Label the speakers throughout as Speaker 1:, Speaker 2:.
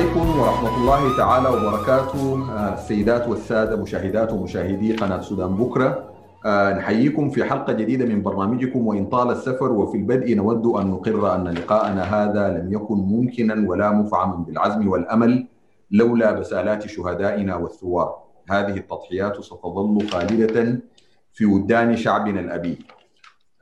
Speaker 1: عليكم ورحمة الله تعالى وبركاته. السيدات والسادة مشاهدات ومشاهدي قناة سودان بكرة. نحييكم في حلقة جديدة من برنامجكم وإن طال السفر وفي البدء نود أن نقر أن لقاءنا هذا لم يكن ممكنا ولا مفعما بالعزم والأمل لولا بسالات شهدائنا والثوار. هذه التضحيات ستظل خالدة في ودان شعبنا الأبي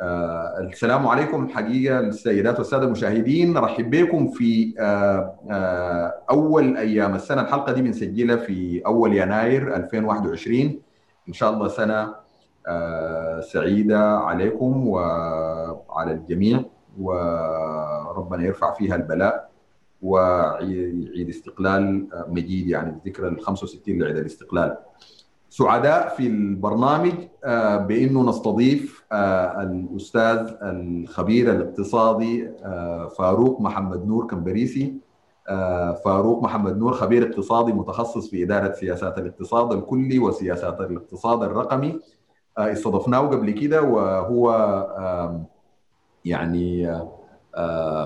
Speaker 1: آه السلام عليكم حقيقة السيدات والسادة المشاهدين. رحب بكم في آه آه أول أيام. السنة الحلقة دي بنسجلها في أول يناير 2021 إن شاء الله سنة سعيدة عليكم وعلى الجميع وربنا يرفع فيها البلاء وعيد استقلال مجيد يعني الذكرى ال 65 لعيد الاستقلال. سعداء في البرنامج بإنه نستضيف الأستاذ الخبير الاقتصادي فاروق محمد نور كمبريسي. فاروق محمد نور خبير اقتصادي متخصص في إدارة سياسات الاقتصاد الكلي وسياسات الاقتصاد الرقمي. استضفناه قبل كده وهو يعني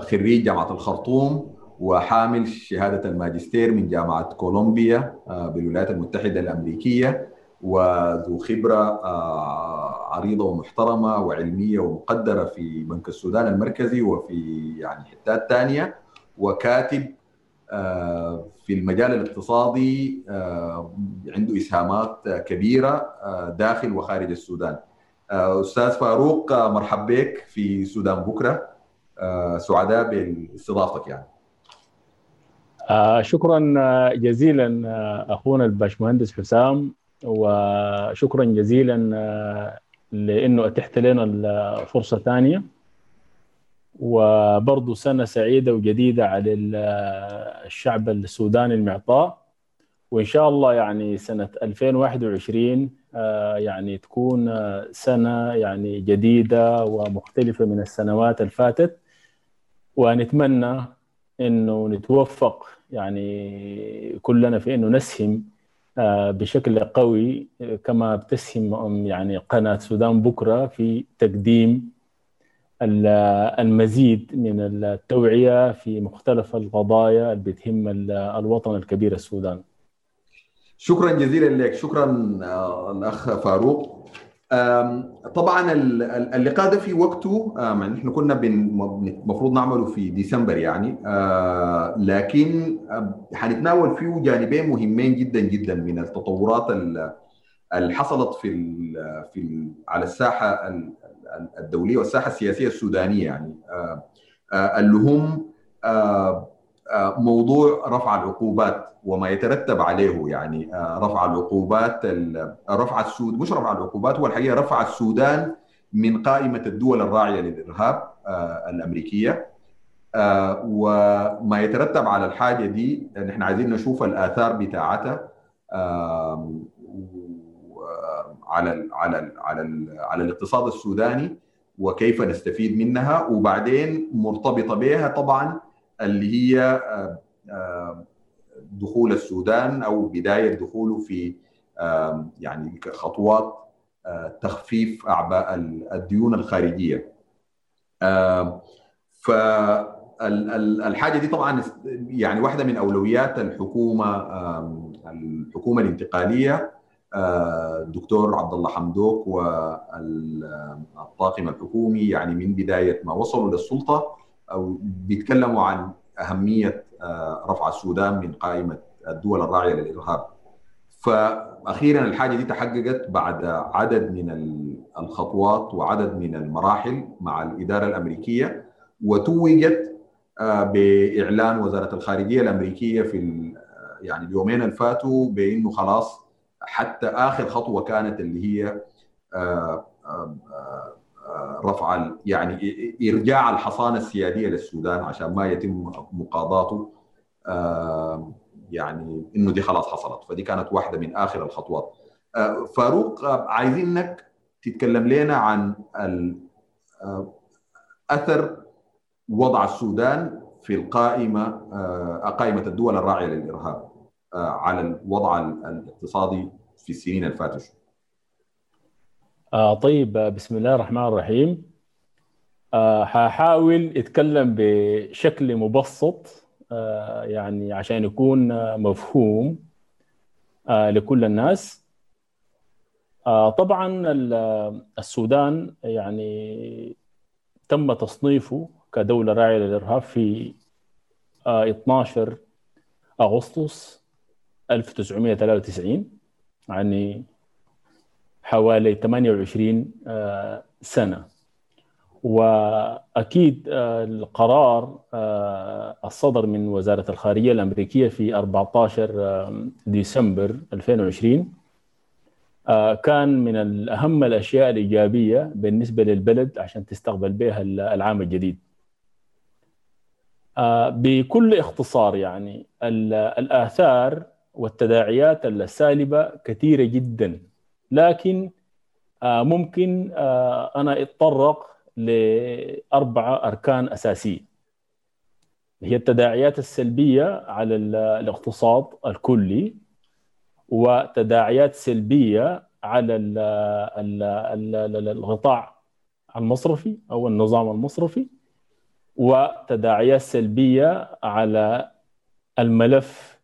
Speaker 1: خريج جامعة الخرطوم وحامل شهادة الماجستير من جامعة كولومبيا بالولايات المتحدة الأمريكية. وذو خبرة عريضة ومحترمة وعلمية ومقدرة في بنك السودان المركزي وفي يعني حتات ثانية وكاتب في المجال الاقتصادي عنده إسهامات كبيرة داخل وخارج السودان. أستاذ فاروق مرحب بك في سودان بكرة سعداء باستضافتك يعني.
Speaker 2: شكرا جزيلا أخونا الباشمهندس حسام وشكرا جزيلا لإنه أتحت لنا الفرصه ثانية. وبرضه سنة سعيدة وجديدة على الشعب السوداني المعطاء. وإن شاء الله يعني سنة 2021 يعني تكون سنة يعني جديدة ومختلفة من السنوات الفاتت. ونتمنى إنه نتوفق يعني كلنا في إنه نسهم بشكل قوي كما بتسهم يعني قناة سودان بكرة في تقديم المزيد من التوعية في مختلف القضايا اللي بتهم الوطن الكبير السودان.
Speaker 1: شكرا جزيلا لك. شكرا الأخ فاروق. طبعا اللقاء ده في وقته نحن كنا المفروض نعمله في ديسمبر يعني لكن حنتناول فيه جانبين مهمين جدا جدا من التطورات اللي حصلت في ال في ال على الساحة الدولية والساحة السياسية السودانية يعني اللي هم موضوع رفع العقوبات وما يترتب عليه يعني رفع العقوبات رفع السود مش رفع العقوبات هو الحقيقة رفع السودان من قائمة الدول الراعية للإرهاب الأمريكية. وما يترتب على الحاجة دي نحن عايزين نشوف الآثار بتاعتها على على على على الاقتصاد السوداني وكيف نستفيد منها وبعدين مرتبطة بها طبعا اللي هي دخول السودان أو بداية دخوله في يعني خطوات تخفيف أعباء الديون الخارجية. فالحاجه دي طبعا يعني واحدة من أولويات الحكومة الحكومة الانتقالية الدكتور عبد الله حمدوك والطاقم الحكومي يعني من بداية ما وصلوا للسلطة أو بيتكلموا عن أهمية رفع السودان من قائمة الدول الراعية للإرهاب. فاخيرا الحاجة دي تحققت بعد عدد من الخطوات وعدد من المراحل مع الإدارة الأمريكية وتوجت بإعلان وزارة الخارجية الأمريكية في يعني اليومين اللي فاتوا بإنه خلاص حتى آخر خطوة كانت اللي هي رفع يعني إرجاع الحصانة السيادية للسودان عشان ما يتم مقاضاته يعني إنه دي خلاص حصلت. فدي كانت واحدة من آخر الخطوات. فاروق عايزينك تتكلم لنا عن أثر وضع السودان في القائمة قائمة الدول الراعية للإرهاب على الوضع الاقتصادي في السنين الفاتته
Speaker 2: آه طيب بسم الله الرحمن الرحيم. آه ححاول اتكلم بشكل مبسط يعني عشان يكون مفهوم لكل الناس. طبعا السودان يعني تم تصنيفه كدولة راعية للإرهاب في 12 أغسطس 1993 يعني حوالي 28 سنة وأكيد القرار الصدر من وزارة الخارجية الأمريكية في 14 ديسمبر 2020 كان من اهم الأشياء الإيجابية بالنسبة للبلد عشان تستقبل بها العام الجديد. بكل اختصار يعني الآثار والتداعيات السالبة كثيرة جدا لكن ممكن أنا أتطرق لأربعة أركان أساسية. هي التداعيات السلبية على الاقتصاد الكلي وتداعيات سلبية على الغطاء المصرفي أو النظام المصرفي وتداعيات سلبية على الملف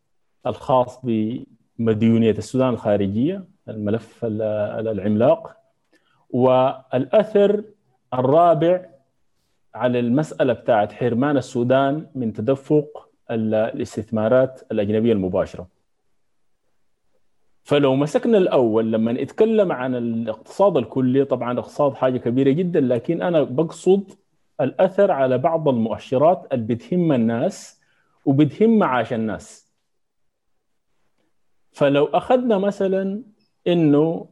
Speaker 2: الخاص بمديونية السودان الخارجية. الملف العملاق. والأثر الرابع على المسألة بتاعت حرمان السودان من تدفق الاستثمارات الأجنبية المباشرة. فلو مسكنا الأول لما نتكلم عن الاقتصاد الكلي طبعا الاقتصاد حاجة كبيرة جدا لكن أنا بقصد الأثر على بعض المؤشرات اللي بتهم الناس وبتهم معاش الناس. فلو أخذنا مثلا إنه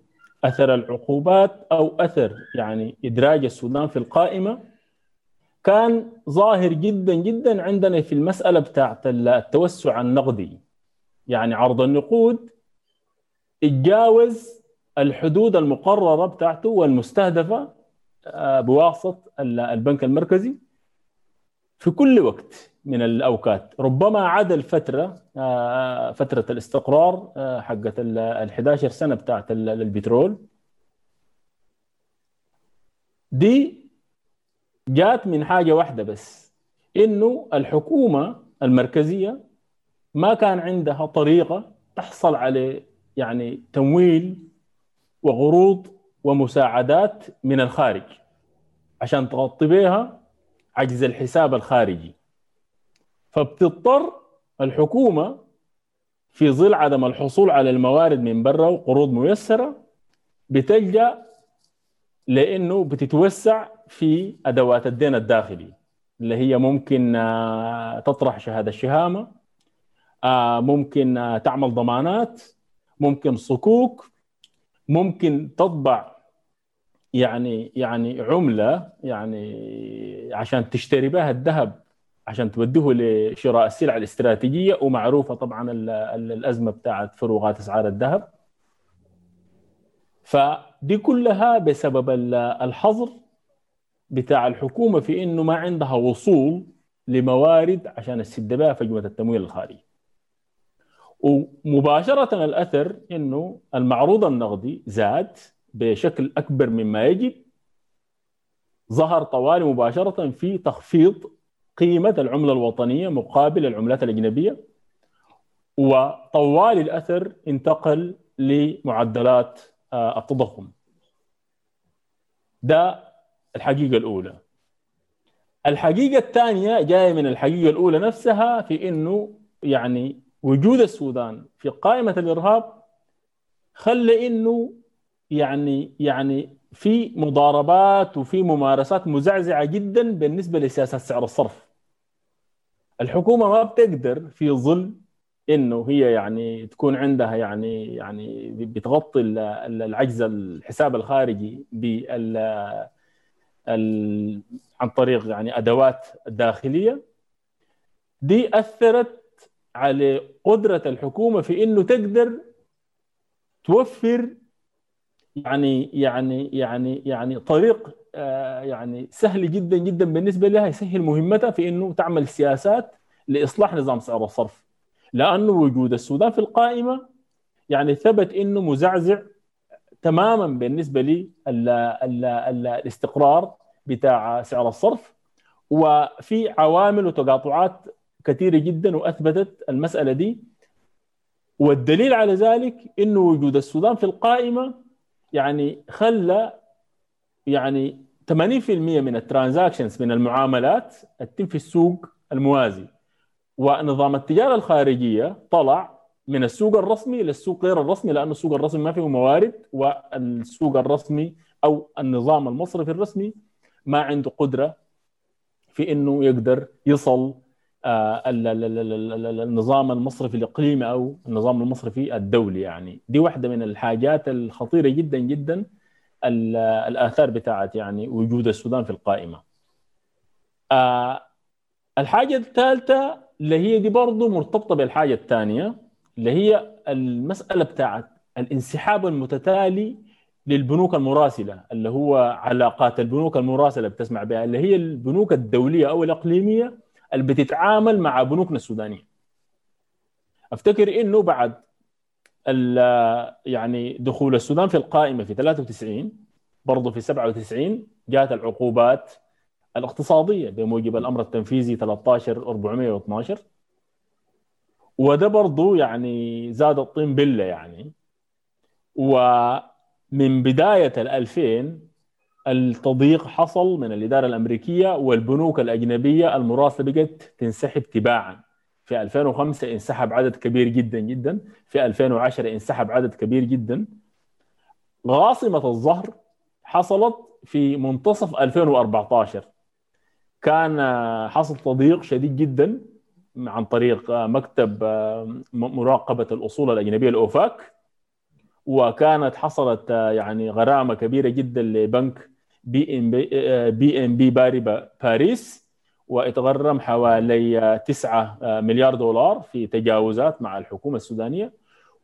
Speaker 2: أثر العقوبات أو أثر يعني إدراج السودان في القائمة كان ظاهر جدا جدا عندنا في المسألة بتاعت التوسع النقدي. يعني عرض النقود اتجاوز الحدود المقررة بتاعته والمستهدفة بواسطة البنك المركزي في كل وقت. من الأوقات. ربما عدا الفترة فترة الاستقرار حقت ال 11 سنة بتاعت البترول. دي جات من حاجة واحدة بس إنه الحكومة المركزية ما كان عندها طريقة تحصل على يعني تمويل وقروض ومساعدات من الخارج عشان تغطي بها عجز الحساب الخارجي. فبتضطر الحكومة في ظل عدم الحصول على الموارد من برا وقروض ميسرة بتلجأ لأنه بتتوسع في أدوات الدين الداخلي اللي هي ممكن تطرح شهادة شهامة ممكن تعمل ضمانات ممكن صكوك ممكن تطبع يعني يعني عملة يعني عشان تشتري بها الذهب عشان توديه لشراء السلع الاستراتيجية ومعروفة طبعا الأزمة بتاعت فروقات أسعار الذهب. فدي كلها بسبب الحظر بتاع الحكومة في إنه ما عندها وصول لموارد عشان تسد بها فجوه التمويل الخارجي. ومباشرة الأثر إنه المعروض النقدي زاد بشكل أكبر مما يجب. ظهر طوالي مباشرة في تخفيض قيمة العملة الوطنية مقابل العملات الأجنبية وطوال الأثر انتقل لمعدلات التضخم ده الحقيقة الأولى الحقيقة الثانية جاية من الحقيقة الأولى نفسها في إنه يعني وجود السودان في قائمة الإرهاب خلى إنه يعني يعني في مضاربات وفي ممارسات مزعزعة جدا بالنسبة لسياسه سعر الصرف. الحكومة ما بتقدر في ظل إنه هي يعني تكون عندها يعني يعني بتغطي العجز الحساب الخارجي بال عن طريق يعني أدوات داخلية دي اثرت على قدرة الحكومة في إنه تقدر توفر يعني يعني يعني يعني طريق يعني سهل جدا جدا بالنسبة لها يسهل مهمتها في إنه تعمل سياسات لإصلاح نظام سعر الصرف لأنه وجود السودان في القائمة يعني ثبت إنه مزعزع تماما بالنسبة لي ال ال ال الاستقرار بتاع سعر الصرف. وفي عوامل وتقاطعات كثيرة جدا وأثبتت المسألة دي. والدليل على ذلك إنه وجود السودان في القائمة يعني خلى يعني 80% من الترانزاكشنز من المعاملات تتم في السوق الموازي. ونظام التجارة الخارجية طلع من السوق الرسمي للسوق غير الرسمي لأنه السوق الرسمي ما فيه موارد والسوق الرسمي أو النظام المصرفي الرسمي ما عنده قدرة في إنه يقدر يصل آه، النظام المصرفي الاقليمي أو النظام المصرفي الدولي يعني. دي واحدة من الحاجات الخطيرة جدا جدا الآثار بتاعت يعني وجود السودان في القائمة. آه، الحاجة الثالثة اللي هي دي برضه مرتبطة بالحاجة الثانية اللي هي المسألة بتاعت الانسحاب المتتالي للبنوك المراسلة اللي هو علاقات البنوك المراسلة بتسمع بها اللي هي البنوك الدولية أو الإقليمية اللي بتتعامل مع بنوكنا السودانية. أفتكر إنه بعد يعني دخول السودان في القائمة في 93 برضه في 97 جاءت العقوبات الاقتصادية بموجب الأمر التنفيذي 13412 وده برضه يعني زاد الطين بلة يعني. ومن بداية ال 2000 التضييق حصل من الإدارة الأمريكية والبنوك الأجنبية المراسله بقت تنسحب تباعا. في 2005 انسحب عدد كبير جدا جدا. في 2010 انسحب عدد كبير جدا. غاصمة الظهر حصلت في منتصف 2014 كان حصل تضييق شديد جدا عن طريق مكتب مراقبة الأصول الأجنبية الأوفاك. وكانت حصلت يعني غرامة كبيرة جدا لبنك بي ام بي بي ام بي باريبا باريس. واتغرم حوالي 9 مليار دولار في تجاوزات مع الحكومة السودانية.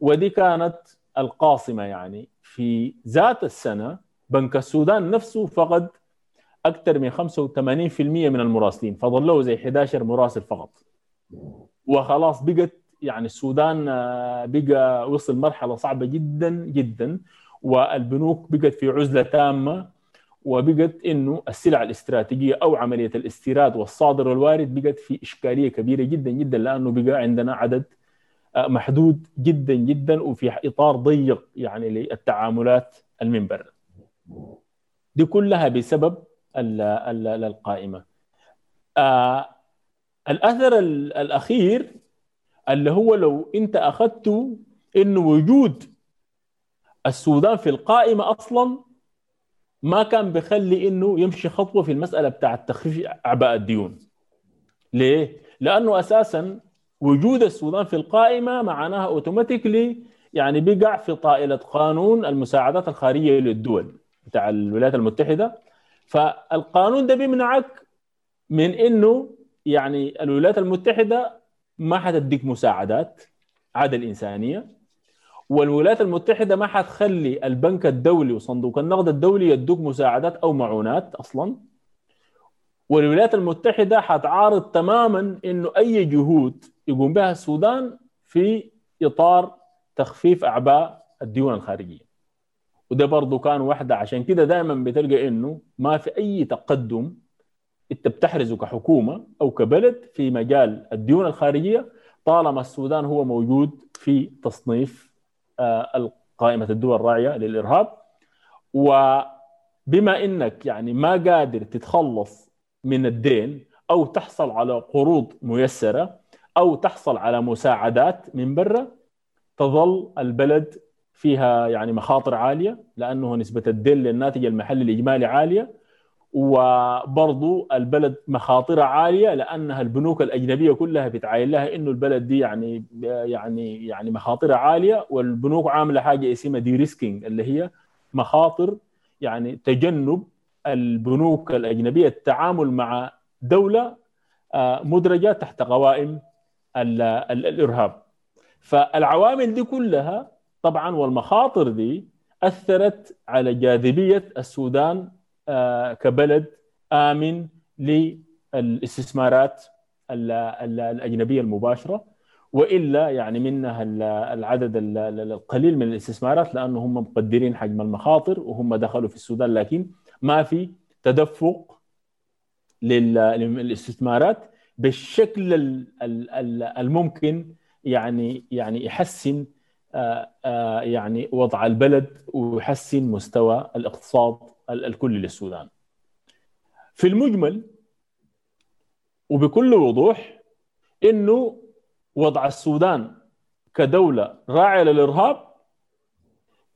Speaker 2: ودي كانت القاصمة يعني. في ذات السنة بنك السودان نفسه فقد أكثر من 85% من المراسلين له زي 11 مراسل فقط. وخلاص بقت يعني السودان بقى وصل مرحلة صعبة جدا جدا والبنوك بقت في عزلة تامة. وبقت إنه السلع الاستراتيجية أو عملية الاستيراد والصادر والوارد بقت في إشكالية كبيرة جدا جدا لأنه بقى عندنا عدد محدود جدا جدا وفي إطار ضيق يعني للتعاملات من برا. دي كلها بسبب القائمة. آه الأثر الأخير اللي هو لو أنت أخذته انه وجود السودان في القائمة أصلا ما كان بيخلي إنه يمشي خطوة في المسألة بتاعه تخفيف أعباء الديون. ليه؟ لأنه أساسا وجود السودان في القائمة معناها اوتوماتيكلي يعني بيقع في طائلة قانون المساعدات الخارجية للدول بتاع الولايات المتحدة فالقانون ده بيمنعك من إنه يعني الولايات المتحدة ما حتديك مساعدات عادة الإنسانية والولايات المتحدة ما حتخلي البنك الدولي وصندوق النقد الدولي يدوك مساعدات أو معونات أصلا. والولايات المتحدة حتعارض تماما إنه أي جهود يقوم بها السودان في إطار تخفيف أعباء الديون الخارجية. وده برضه كان واحدة عشان كده دائما بتلقى إنه ما في أي تقدم أنت بتحرزه كحكومة أو كبلد في مجال الديون الخارجية طالما السودان هو موجود في تصنيف قائمه الدول الراعية للإرهاب. وبما إنك يعني ما قادر تتخلص من الدين أو تحصل على قروض ميسرة أو تحصل على مساعدات من برا تظل البلد فيها يعني مخاطر عالية لأنه نسبة الدين للناتج المحلي الإجمالي عالية. وبرضو البلد مخاطرها عالية لأنها البنوك الأجنبية كلها بتعاين لها إنه البلد دي يعني يعني يعني مخاطرها عالية والبنوك عاملة حاجة اسمها دي ريسكينج اللي هي مخاطر يعني تجنب البنوك الأجنبية التعامل مع دولة مدرجة تحت قوائم الإرهاب. فالعوامل دي كلها طبعا والمخاطر دي أثرت على جاذبية السودان كبلد آمن للاستثمارات الأجنبية المباشرة وإلا يعني منها العدد القليل من الاستثمارات لأنه هم مقدرين حجم المخاطر وهم دخلوا في السودان لكن ما في تدفق للاستثمارات بالشكل الممكن يعني يعني يحسن يعني وضع البلد ويحسن مستوى الاقتصاد الكلي للسودان. في المجمل وبكل وضوح إنه وضع السودان كدولة راعية للإرهاب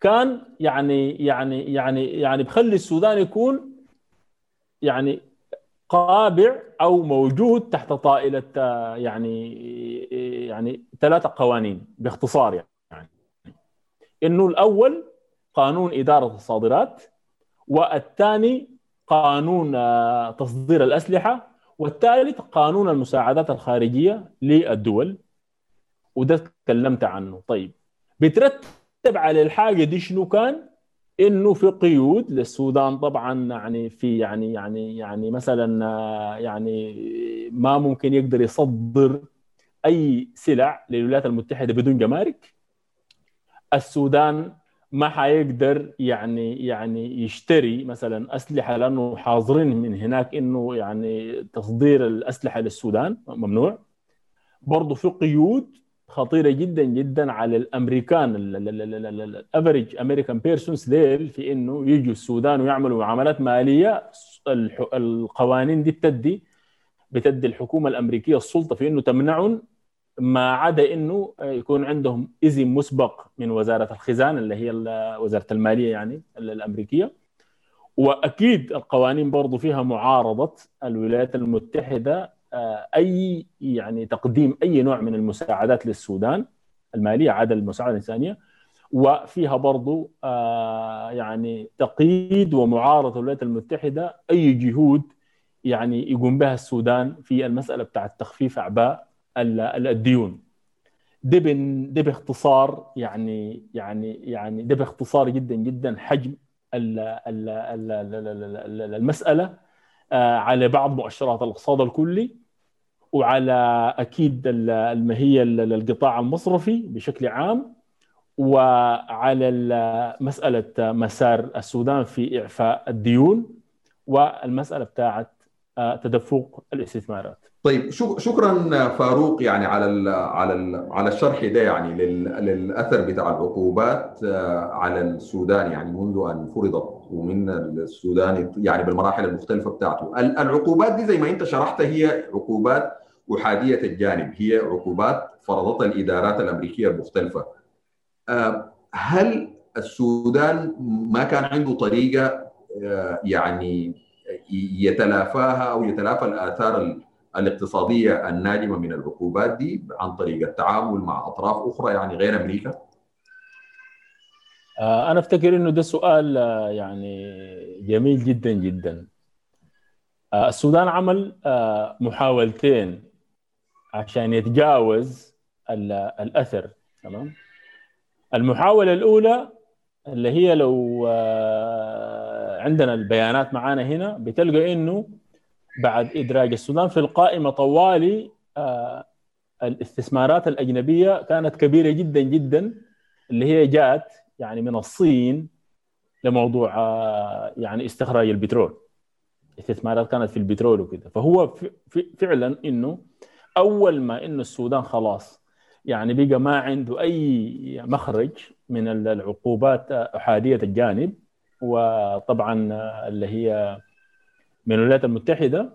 Speaker 2: كان يعني يعني يعني يعني بخلي السودان يكون يعني قابع أو موجود تحت طائلة يعني يعني ثلاثة قوانين باختصار يعني. إنه الأول قانون إدارة الصادرات والثاني قانون تصدير الأسلحة والثالث قانون المساعدات الخارجية للدول. وده تكلمت عنه. طيب بترتب على الحاجة دي شنو كان؟ إنه في قيود للسودان طبعا يعني في يعني يعني يعني مثلا يعني ما ممكن يقدر يصدر أي سلع للولايات المتحدة بدون جمارك. السودان ما حيقدر يعني يعني يشتري مثلا أسلحة لأنه حاضرين من هناك إنه يعني تصدير الأسلحة للسودان ممنوع. برضه في قيود خطيرة جدا جدا على الأمريكان ال average American persons ديل في إنه يجوا السودان ويعملوا معاملات مالية. القوانين دي بتدي بتدي الحكومة الأمريكية السلطة في إنه تمنعهم ما عدا إنه يكون عندهم اذن مسبق من وزارة الخزانه اللي هي وزارة المالية يعني الأمريكية. وأكيد القوانين برضو فيها معارضة الولايات المتحدة أي يعني تقديم أي نوع من المساعدات للسودان المالية عدا المساعده الإنسانية. وفيها برضو يعني تقييد ومعارضة الولايات المتحدة أي جهود يعني يقوم بها السودان في المسألة بتاعت تخفيف أعباء الديون. ده ده باختصار يعني يعني يعني ده باختصار جدا جدا حجم المسألة على بعض مؤشرات الاقتصاد الكلي وعلى أكيد المهية القطاع المصرفي بشكل عام وعلى مسألة مسار السودان في إعفاء الديون والمسألة بتاعت تدفق الاستثمارات.
Speaker 1: طيب شكرا فاروق يعني على على على الشرح ده يعني للأثر بتاع العقوبات على السودان يعني منذ أن فرضت ومن السودان يعني بالمراحل المختلفة بتاعته. العقوبات دي زي ما أنت شرحت هي عقوبات أحادية الجانب هي عقوبات فرضتها الإدارات الأمريكية المختلفة. هل السودان ما كان عنده طريقة يعني يتلافاها أو يتلافى الآثار الاقتصادية الناجمة من العقوبات دي عن طريق التعامل مع أطراف أخرى يعني غير أمريكا؟
Speaker 2: أنا أفتكر إنه ده سؤال يعني جميل جدا جدا. السودان عمل محاولتين عشان يتجاوز الأثر تمام؟ المحاولة الأولى اللي هي لو عندنا البيانات معانا هنا بتلقى إنه بعد إدراج السودان في القائمة طوالي الاستثمارات الأجنبية كانت كبيرة جدا جدا اللي هي جات يعني من الصين لموضوع يعني استخراج البترول. استثمارات كانت في البترول وكده. فهو فعلا إنه أول ما إنه السودان خلاص يعني بقى ما عنده أي مخرج من العقوبات أحادية الجانب وطبعا اللي هي من الولايات المتحدة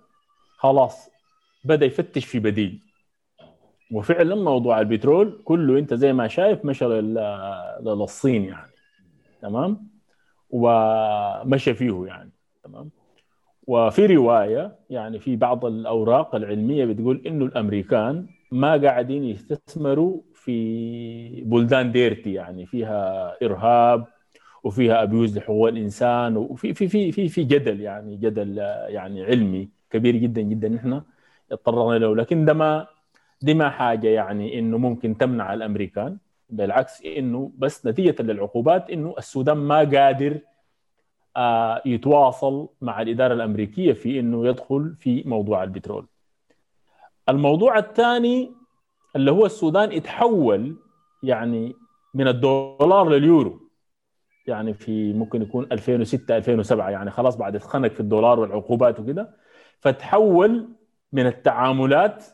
Speaker 2: خلاص بدأ يفتش في بديل. وفعلا موضوع البترول كله أنت زي ما شايف مشى للصين يعني. تمام؟ ومشى فيه يعني. تمام؟ وفي رواية يعني في بعض الأوراق العلمية بتقول إنه الأمريكان ما قاعدين يستثمروا في بلدان ديرتي يعني فيها إرهاب وفيها أبيوز لحقوق الإنسان وفي في في في في جدل يعني جدل يعني علمي كبير جدا جدا نحن اضطرينا له لكن ده ما دي ما حاجة يعني إنه ممكن تمنع الأمريكان بالعكس إنه بس نتيجة للعقوبات إنه السودان ما قادر آه يتواصل مع الإدارة الأمريكية في إنه يدخل في موضوع البترول. الموضوع الثاني اللي هو السودان اتحول يعني من الدولار لليورو يعني في ممكن يكون 2006 2007 يعني خلاص بعد اتخنق في الدولار والعقوبات وكده فتحول من التعاملات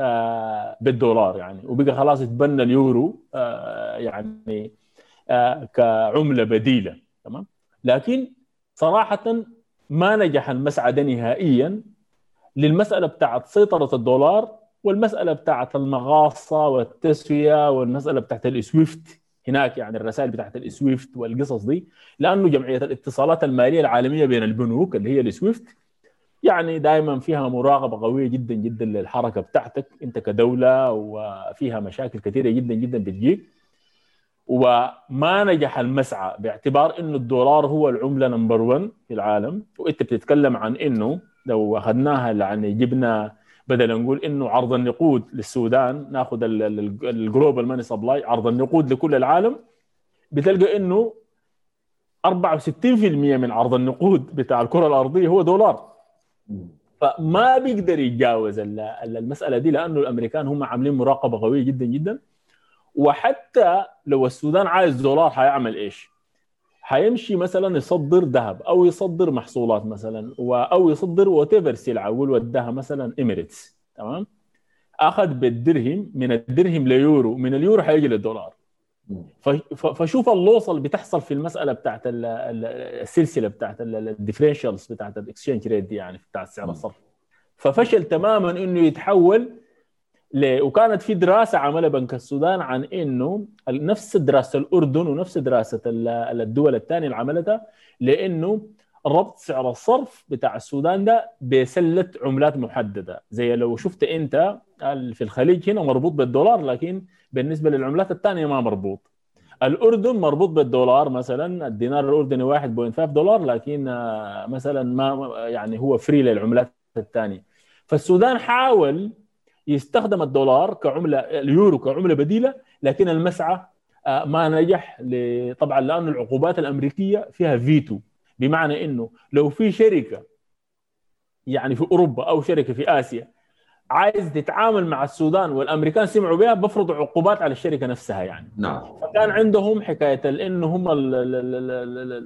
Speaker 2: آه، بالدولار يعني. وبقى خلاص يتبنى اليورو آه، يعني آه، كعملة بديلة تمام؟ لكن صراحة ما نجح المسعى نهائيا للمسألة بتاعت سيطرة الدولار والمسألة بتاعت المقاصة والتسوية والمسألة بتاعت ال SWIFT هناك يعني الرسائل بتاعت ال SWIFT والقصص دي لأنه جمعية الاتصالات المالية العالمية بين البنوك اللي هي ال SWIFT يعني دائما فيها مراقبة قوية جدا جدا للحركة بتاعتك أنت كدولة وفيها مشاكل كثيرة جدا جدا بتجيك. وما نجح المسعى باعتبار إنه الدولار هو العملة number 1 في العالم. وإنت بتتكلم عن إنه لو أخذناها يعني جبنا بدل نقول إنه عرض النقود للسودان ناخذ ال global money supply عرض النقود لكل العالم بتلقى إنه 64% من عرض النقود بتاع الكرة الأرضية هو دولار. فما بيقدر يتجاوز المسألة دي لأنه الأمريكان هم عاملين مراقبة قوية جدا جدا. وحتى لو السودان عايز دولار حيعمل إيش؟ حيمشي مثلا يصدر ذهب أو يصدر محصولات مثلا أو يصدر whatever سلعة أقول وداها مثلا Emirates تمام؟ أخذ بالدرهم من الدرهم ليورو من اليورو حيجي للدولار. فشوف ال loss اللي بتحصل في المسألة بتاعت السلسلة بتاعت ال differentials بتاعت ال exchange rate دي يعني بتاعت سعر الصرف. ففشل تماما إنه يتحول ل... وكانت في دراسة عملها بنك السودان عن إنه نفس دراسة الأردن ونفس دراسة الدول الثانية اللي عملتها لإنه ربط سعر الصرف بتاع السودان ده بسلة عملات محددة. زي لو شفت أنت في الخليج هنا مربوط بالدولار لكن بالنسبة للعملات الثانية ما مربوط. الأردن مربوط بالدولار مثلا الدينار الأردني 1.5 دولار لكن آه، مثلا ما يعني هو free للعملات الثانية. فالسودان حاول يستخدم الدولار كعملة اليورو كعملة بديلة لكن المسعى آه، ما نجح طبعا لأن العقوبات الأمريكية فيها فيتو بمعنى إنه لو في شركة يعني في أوروبا أو شركة في آسيا عايز تتعامل مع السودان والأمريكان سمعوا بها بفرضوا عقوبات على الشركة نفسها يعني.
Speaker 1: نعم.
Speaker 2: فكان عندهم حكاية انه هم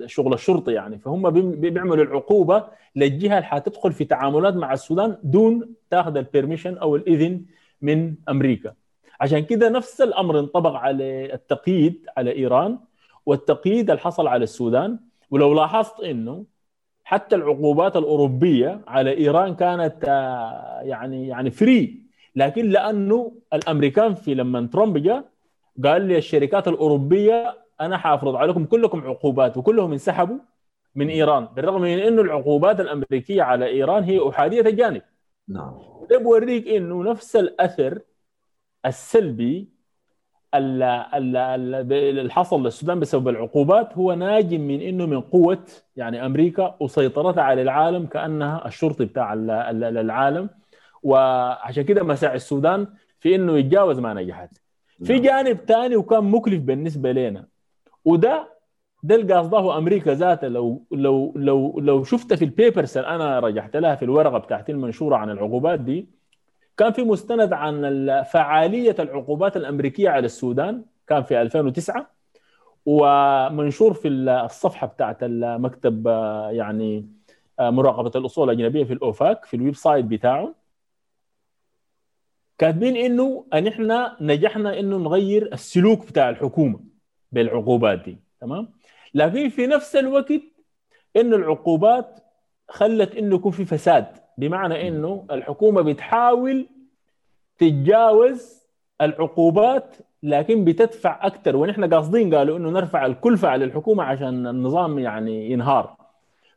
Speaker 2: شغل الشرطه يعني. فهم بيعملوا العقوبة للجهة اللي حتدخل في تعاملات مع السودان دون تاخذ البيرميشن أو الإذن من أمريكا. عشان كده نفس الأمر انطبق على التقييد على إيران والتقييد اللي حصل على السودان. ولو لاحظت إنه حتى العقوبات الأوروبية على إيران كانت آه، يعني يعني free لكن لأنه الأمريكان في لما ترامب جاء قال لي الشركات الأوروبية أنا حافرض عليكم كلكم عقوبات وكلهم انسحبوا من إيران بالرغم من إنه العقوبات الأمريكية على إيران هي أحادية الجانب
Speaker 1: نعم.
Speaker 2: ده بوريك إنه نفس الأثر السلبي اللي حصل للسودان بسبب العقوبات هو ناجم من إنه من قوة يعني أمريكا وسيطرتها على العالم كأنها الشرطي بتاع العالم. وعشان كده مساعي السودان في إنه يتجاوز ما نجحت. في نعم. جانب ثاني وكان مكلف بالنسبة لنا وده ده اللي قصده أمريكا ذاتها لو لو لو لو شفت في البيبرز اللي أنا رجعت لها في الورقة بتاعتي المنشورة عن العقوبات دي كان في مستند عن فعالية العقوبات الأمريكية على السودان كان في 2009 ومنشور في الصفحة بتاعت المكتب يعني مراقبة الأصول الأجنبية في ال OFAC في ال website بتاعه. كاتبين إنه ان إحنا نجحنا إنه نغير السلوك بتاع الحكومة بالعقوبات دي تمام؟ لكن في نفس الوقت إنه العقوبات خلت إنه يكون في فساد. بمعنى إنه الحكومة بتحاول تتجاوز العقوبات لكن بتدفع أكثر ونحن قاصدين قالوا إنه نرفع الكلفه على الحكومة عشان النظام يعني ينهار.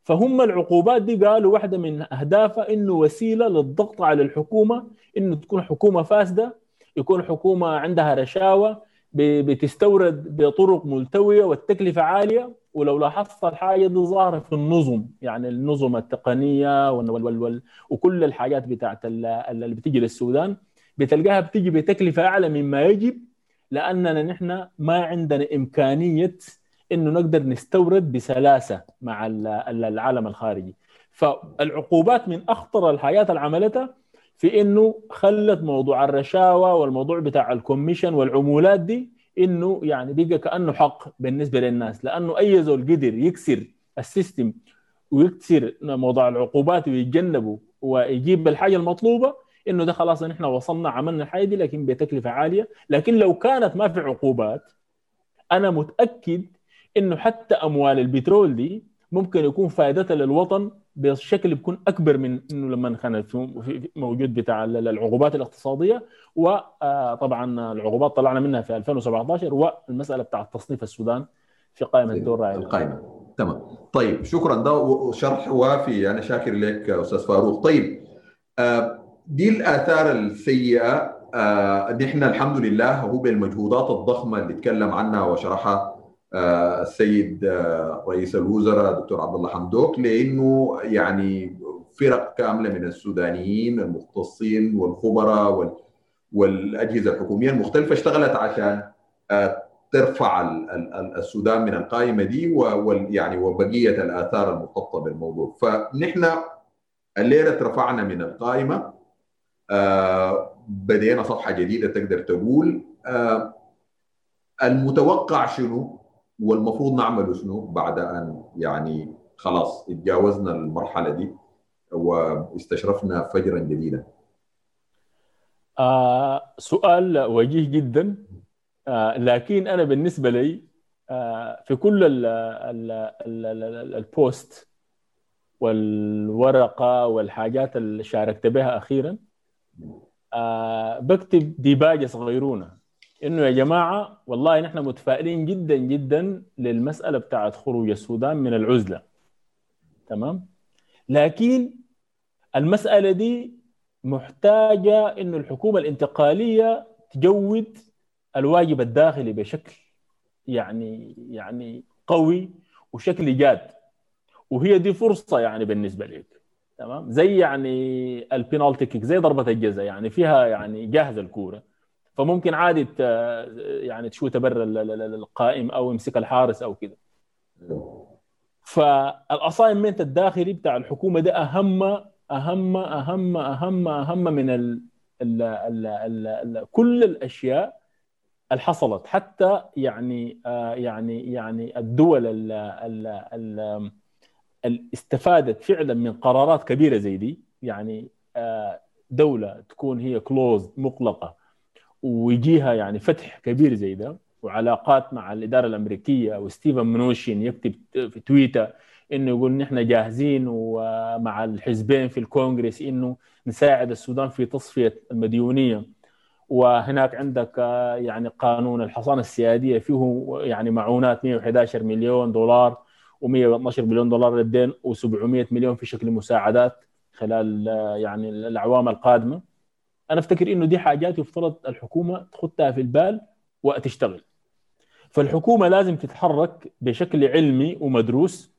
Speaker 2: فهم العقوبات دي قالوا واحدة من أهدافها إنه وسيلة للضغط على الحكومة إنه تكون حكومة فاسدة يكون حكومة عندها رشاوى بتستورد بطرق ملتوية والتكلفة عالية. ولو لاحظت الحاجة دي ظاهره في النظم يعني النظم التقنية وال وال وال وكل الحاجات بتاعت اللي بتيجي للسودان بتلقاها بتيجي بتكلفة أعلى مما يجب لأننا نحن ما عندنا إمكانية إنه نقدر نستورد بسلاسة مع العالم الخارجي. فالعقوبات من أخطر الحاجات اللي عملتها في إنه خلت موضوع الرشاوى والموضوع بتاع الكوميشن والعمولات دي إنه يعني بقى كأنه حق بالنسبة للناس لأنه أي زول قدر يكسر السيستم ويكسر موضوع العقوبات ويتجنبوا ويجيب الحاجة المطلوبة إنه ده خلاص نحن وصلنا عملنا الحاجة دي لكن بتكلفة عالية. لكن لو كانت ما في عقوبات أنا متأكد إنه حتى أموال البترول دي ممكن يكون فائدتها للوطن بشكل بيكون أكبر من إنه لما كان موجود بتاع العقوبات الاقتصادية. وطبعا العقوبات طلعنا منها في 2017 والمسألة بتاع تصنيف السودان في قائمة الدور
Speaker 1: الرائع القائمة. تمام. طيب شكرا. ده شرح وافي. أنا شاكر لك أستاذ فاروق. طيب دي الآثار السيئة. نحن الحمد لله هو بالمجهودات الضخمة اللي تكلم عنها وشرحها. السيد رئيس الوزراء دكتور عبد الله حمدوك لأنه يعني فرق كاملة من السودانيين المختصين والخبراء والأجهزة الحكومية المختلفة اشتغلت عشان ترفع السودان من القائمة دي ويعني وبقية الآثار المرتبطه بالموضوع فنحن الليلة رفعنا من القائمة بدينا صفحة جديدة تقدر تقول المتوقع شنو؟ والمفروض نعمله شنو بعد أن يعني خلاص اتجاوزنا المرحلة دي واستشرفنا فجرا جديدا
Speaker 2: آه سؤال وجيه جدا. آه لكن أنا بالنسبة لي آه في كل ال ال ال ال البوست والورقة والحاجات اللي شاركت بها أخيرا آه بكتب ديباجة صغيرونة. إنه يا جماعة والله نحن متفائلين جدا جدا للمسألة بتاعت خروج السودان من العزلة. تمام؟ لكن المسألة دي محتاجة إنه الحكومة الانتقالية تجود الواجب الداخلي بشكل يعني يعني قوي وشكل جاد وهي دي فرصة يعني بالنسبة لك. تمام؟ زي يعني البينالتي كيك زي ضربة الجزاء يعني فيها يعني جاهزة الكورة. فممكن عادي يعني تشوت برا القائم أو يمسك الحارس أو كده فالأساينمنت الداخلي بتاع الحكومة ده أهم أهم أهم أهم أهم من ال ال ال ال ال كل الأشياء اللي حصلت. حتى يعني آه يعني يعني الدول ال ال ال اللي استفادت فعلا من قرارات كبيرة زي دي. يعني آه دولة تكون هي كلوز مغلقة. ويجيها يعني فتح كبير زي ده وعلاقات مع الإدارة الأمريكية وستيفن منوشين يكتب في تويتر إنه يقول نحن جاهزين ومع الحزبين في الكونغرس إنه نساعد السودان في تصفية المديونية. وهناك عندك يعني قانون الحصانه السيادية فيه يعني معونات 111 مليون دولار و112 مليون دولار للدين و700 مليون في شكل مساعدات خلال يعني الأعوام القادمة. أنا أفتكر إنه دي حاجات يفترض الحكومة تخطها في البال وتشتغل. فالحكومة لازم تتحرك بشكل علمي ومدروس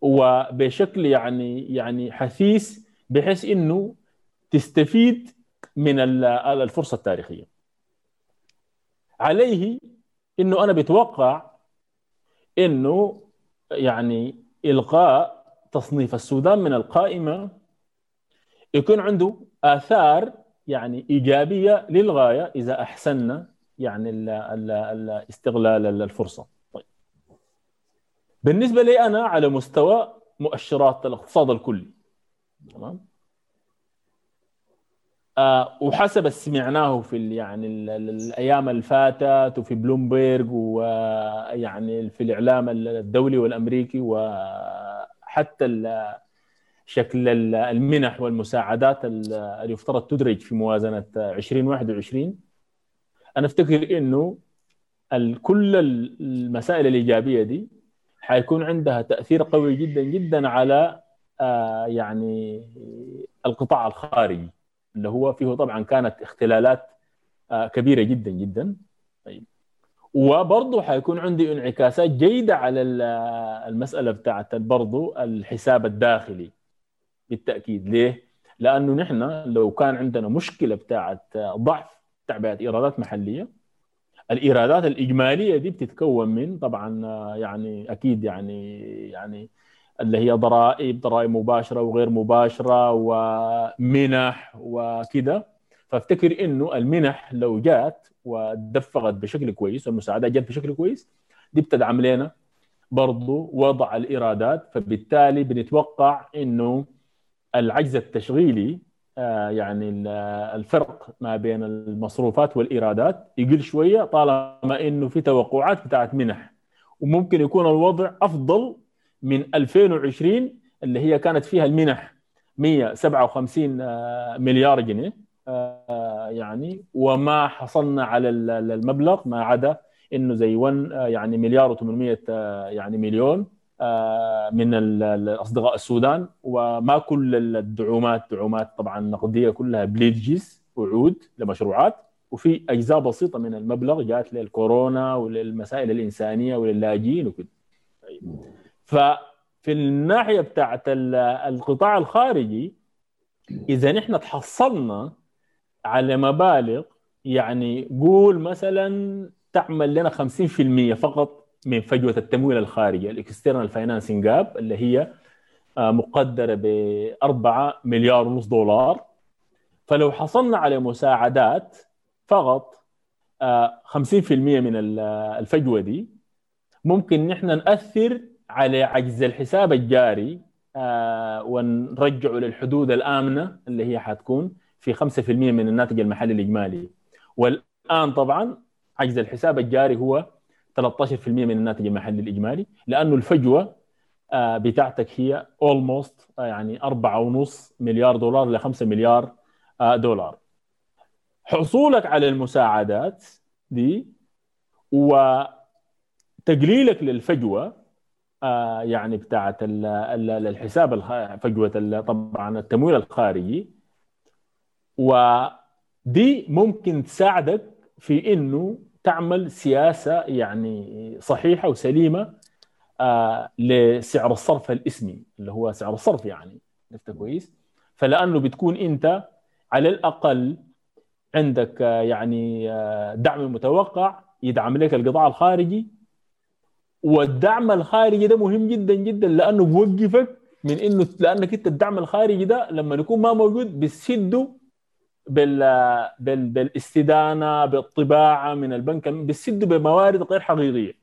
Speaker 2: وبشكل يعني يعني حثيث بحيث إنه تستفيد من الفرصة التاريخية. عليه إنه أنا بتوقع إنه يعني الغاء تصنيف السودان من القائمة يكون عنده آثار يعني إيجابية للغاية إذا احسننا يعني ال ال ال استغلال الفرصة. طيب. بالنسبة لي أنا على مستوى مؤشرات الاقتصاد الكلي. تمام؟ آه وحسب سمعناه في يعني ال ال الأيام اللي فاتت وفي بلومبيرج ويعني في الإعلام الدولي والأمريكي وحتى شكل المنح والمساعدات اللي يفترض تدرج في موازنة 2021 أنا أفتكر إنه كل المسائل الإيجابية دي حيكون عندها تأثير قوي جدا جدا على يعني القطاع الخارجي اللي هو فيه طبعا كانت اختلالات كبيرة جدا جدا. طيب. وبرضه حيكون عندي انعكاسات جيدة على المسألة بتاعت برضه الحساب الداخلي. بالتأكيد. ليه؟ لأنه نحن لو كان عندنا مشكلة بتاعت ضعف تعبئة إيرادات محلية الإيرادات الإجمالية دي بتتكون من طبعا يعني أكيد يعني يعني اللي هي ضرائب ضرائب مباشرة وغير مباشرة ومنح وكذا فافتكر إنه المنح لو جات ودفقت بشكل كويس والمساعدات جت بشكل كويس دي بتدعم لنا برضو وضع الإيرادات. فبالتالي بنتوقع إنه العجز التشغيلي يعني الفرق ما بين المصروفات والإيرادات يقل شوية طالما إنه في توقعات بتاعت منح. وممكن يكون الوضع أفضل من 2020 اللي هي كانت فيها المنح 157 مليار جنيه يعني وما حصلنا على المبلغ ما عدا إنه زي 1 يعني مليار و800 يعني مليون. من الأصدقاء السودان وما كل الدعومات دعومات طبعا نقدية كلها بليدجز وعود لمشروعات وفي أجزاء بسيطة من المبلغ جات للكورونا وللمسائل الإنسانية وللاجئين وكده ففي الناحية بتاعت القطاع الخارجي إذا نحن تحصلنا على مبالغ يعني قول مثلا تعمل لنا 50% فقط من فجوة التمويل الخارجي ال external financing gap اللي هي مقدرة ب 4 مليار ونص دولار. فلو حصلنا على مساعدات فقط 50% من الفجوة دي ممكن نحن نأثر على عجز الحساب الجاري ونرجعه للحدود الآمنة اللي هي حتكون في 5% من الناتج المحلي الإجمالي. والآن طبعا عجز الحساب الجاري هو 13% من الناتج المحلي الإجمالي لأنه الفجوة بتاعتك هي اولموست يعني 4.5 مليار دولار ل 5 مليار دولار. حصولك على المساعدات دي وتقليلك للفجوة يعني بتاعت الحساب فجوة طبعا التمويل الخارجي. ودي ممكن تساعدك في إنه تعمل سياسة يعني صحيحة وسليمة آه لسعر الصرف الإسمي اللي هو سعر الصرف يعني عرفت كويس؟ فلأنه بتكون أنت على الأقل عندك آه يعني آه دعم متوقع يدعم لك القطاع الخارجي. والدعم الخارجي ده مهم جدا جدا لأنه بوقفك من إنه لأنك أنت الدعم الخارجي ده لما يكون ما موجود بتسده بال... بال... بالاستدانة بالطباعة من البنك بتسده بموارد غير حقيقية.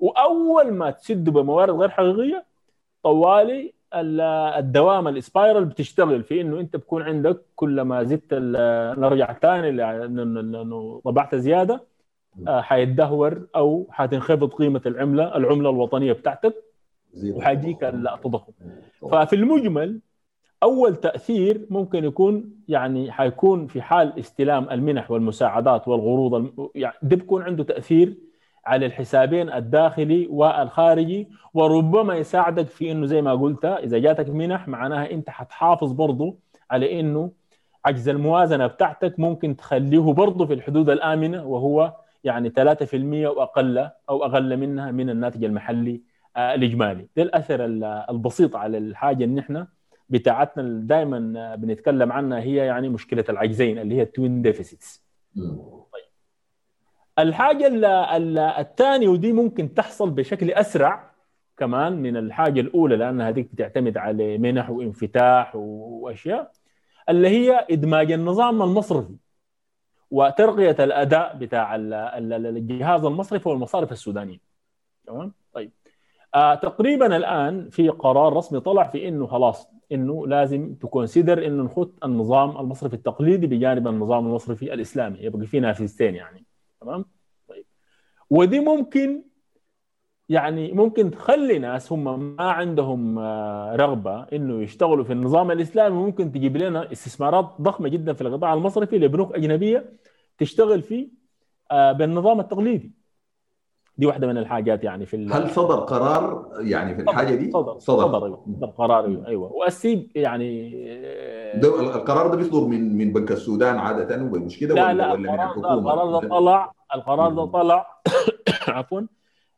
Speaker 2: وأول ما تسده بموارد غير حقيقية طوالي الدوام الإسبايرال بتشتغل في إنه أنت بكون عندك كل ما زدت نرجع ثاني لأنه طبعت زيادة حيتدهور أو حتنخفض قيمة العملة العملة الوطنية بتاعتك وحيجيك التضخم ففي المجمل أول تأثير ممكن يكون يعني حيكون في حال استلام المنح والمساعدات والقروض. يعني ده بيكون عنده تأثير على الحسابين الداخلي والخارجي وربما يساعدك في إنه زي ما قلت إذا جاتك منح معناها أنت حتحافظ برضه على إنه عجز الموازنة بتاعتك ممكن تخليه برضه في الحدود الآمنة وهو يعني 3% واقل أو أقل منها من الناتج المحلي الإجمالي ده الأثر البسيط على الحاجة إن إحنا بتاعتنا دائما بنتكلم عنها هي يعني مشكلة العجزين اللي هي ال twin deficits طيب. الحاجة الثانية ودي ممكن تحصل بشكل أسرع كمان من الحاجة الأولى لانها هذيك بتعتمد على منح وانفتاح وأشياء اللي هي إدماج النظام المصرفي وترقية الأداء بتاع الجهاز المصرفي والمصارف السودانية. تمام؟ طيب. آه تقريبا الآن في قرار رسمي طلع في إنه خلاص إنه لازم تكونسيدر إنه نخط النظام المصرفي التقليدي بجانب النظام المصرفي الإسلامي يبقى في نافذتين يعني. تمام؟ طيب. ودي ممكن يعني ممكن تخلي ناس هم ما عندهم رغبة إنه يشتغلوا في النظام الإسلامي ممكن تجيب لنا استثمارات ضخمة جدا في القطاع المصرفي لبنوك أجنبية تشتغل فيه بالنظام التقليدي. دي واحدة من الحاجات يعني في
Speaker 1: هل صدر قرار يعني في الحاجة دي؟
Speaker 2: صدر صدر, صدر, أيوة. صدر قرار أيوه. والسيب يعني
Speaker 1: ده القرار ده بيصدر من من بنك السودان عادة مش كده
Speaker 2: لا
Speaker 1: ولا
Speaker 2: لا
Speaker 1: ولا من الحكومة؟
Speaker 2: القرار ده طلع القرار ده طلع عفوا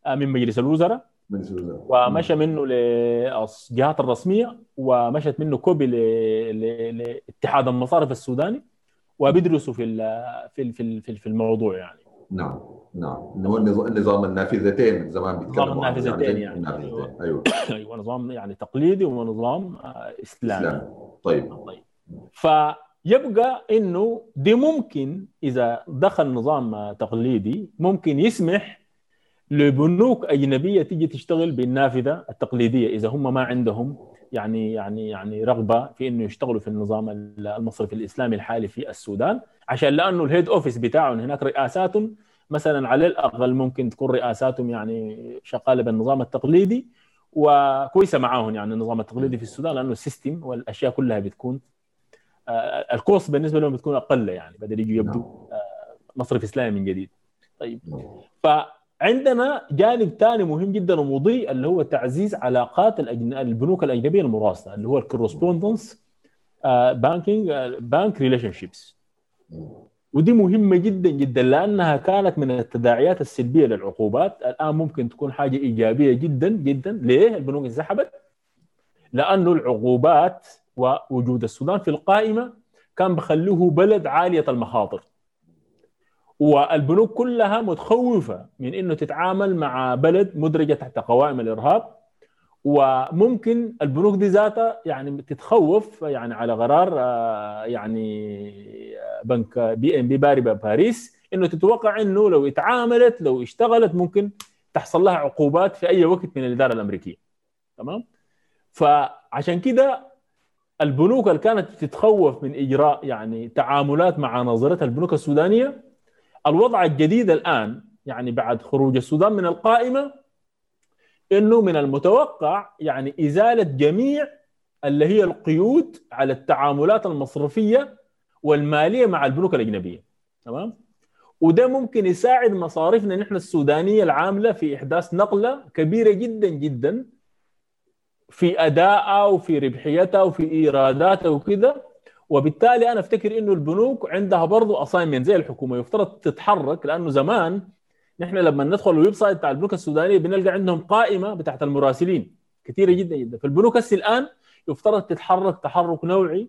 Speaker 2: من مجلس الوزراء
Speaker 1: مجلس الوزراء.
Speaker 2: ومشى منه للجهات الرسمية ومشت منه كوبي لاتحاد المصارف السوداني وبيدرسوا في في في في الموضوع يعني.
Speaker 1: نعم نعم. هو النظام النافذتين زمان بيتكلموا
Speaker 2: نظام النافذتين يعني.
Speaker 1: النافذتين. أيوه.
Speaker 2: أيوه. نظام يعني تقليدي ونظام إسلامي.
Speaker 1: اسلام طيب.
Speaker 2: طيب. فيبقى إنه دي ممكن إذا دخل نظام تقليدي ممكن يسمح لبنوك أجنبية تيجي تشتغل بالنافذة التقليدية إذا هم ما عندهم يعني يعني يعني رغبة في إنه يشتغلوا في النظام المصرفي الإسلامي الحالي في السودان عشان لأنه ال head office بتاعهم هناك رئاساتهم مثلا على الأقل ممكن تكون رئاساتهم يعني شغالة بالنظام التقليدي وكويسة معاهم يعني النظام التقليدي في السودان لأنه ال system والأشياء كلها بتكون آه، ال cost بالنسبة لهم بتكون أقل يعني بدل يجوا يبدوا آه، مصرف إسلامي من جديد. طيب. فعندنا جانب ثاني مهم جدا ومضيء اللي هو تعزيز علاقات البنوك الأجنبية المراسلة اللي هو ال correspondence banking bank relationships ودي مهمة جدا جدا لأنها كانت من التداعيات السلبية للعقوبات. الآن ممكن تكون حاجة إيجابية جدا جدا. ليه البنوك انسحبت؟ لأنه العقوبات ووجود السودان في القائمة كان بخلوه بلد عالية المخاطر. والبنوك كلها متخوفة من إنه تتعامل مع بلد مدرجة تحت قوائم الإرهاب. وممكن البنوك دي ذاتها يعني تتخوف يعني على قرار آه، يعني آه، بنك BNP Paribas إنه تتوقع إنه لو اتعاملت لو اشتغلت ممكن تحصل لها عقوبات في أي وقت من الإدارة الأمريكية. تمام؟ فعشان كده البنوك اللي كانت تتخوف من إجراء يعني تعاملات مع نظرتها البنوك السودانية الوضع الجديد الآن يعني بعد خروج السودان من القائمة إنه من المتوقع يعني إزالة جميع اللي هي القيود على التعاملات المصرفية والمالية مع البنوك الأجنبية. تمام؟ وده ممكن يساعد مصارفنا نحن السودانية العاملة في إحداث نقلة كبيرة جدا جدا في ادائها وفي ربحيتها وفي إيراداتها وكذا. وبالتالي أنا أفتكر إنه البنوك عندها برضه assignment زي الحكومة يفترض تتحرك لأنه زمان نحن لما ندخل ال website بتاع البنوك السودانية بنلقى عندهم قائمة بتاعت المراسلين كثيرة جدا جدا. فالبنوك هسه الآن يفترض تتحرك تحرك نوعي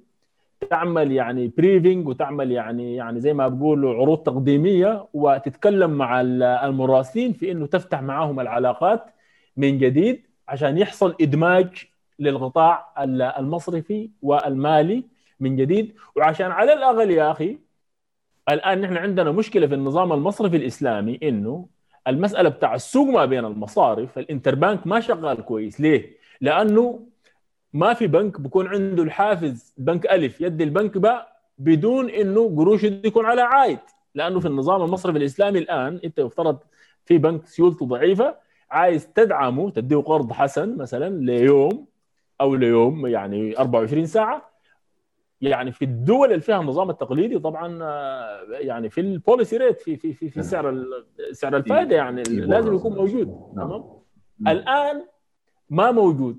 Speaker 2: تعمل يعني briefing وتعمل يعني يعني زي ما بقولوا عروض تقديمية وتتكلم مع المراسلين في إنه تفتح معاهم العلاقات من جديد عشان يحصل إدماج للقطاع المصرفي والمالي من جديد. وعشان على الأقل يا أخي الآن نحن عندنا مشكلة في النظام المصرفي الإسلامي إنه المسألة بتاع السوق ما بين المصارف الانتربانك ما شغال كويس. ليه؟ لأنه ما في بنك بيكون عنده الحافز بنك ألف يدي البنك باء بدون إنه قروشه يكون على عائد لأنه في النظام المصرفي الإسلامي الآن إنت يفترض في بنك سيولته ضعيفة عايز تدعمه تديه قرض حسن مثلا ليوم أو ليوم يعني 24 ساعة يعني في الدول اللي فيها النظام التقليدي طبعا آه، يعني في البوليسي ريت في في في, في سعر سعر الفائدة يعني لازم يكون موجود نعم. تمام؟ الآن ما موجود.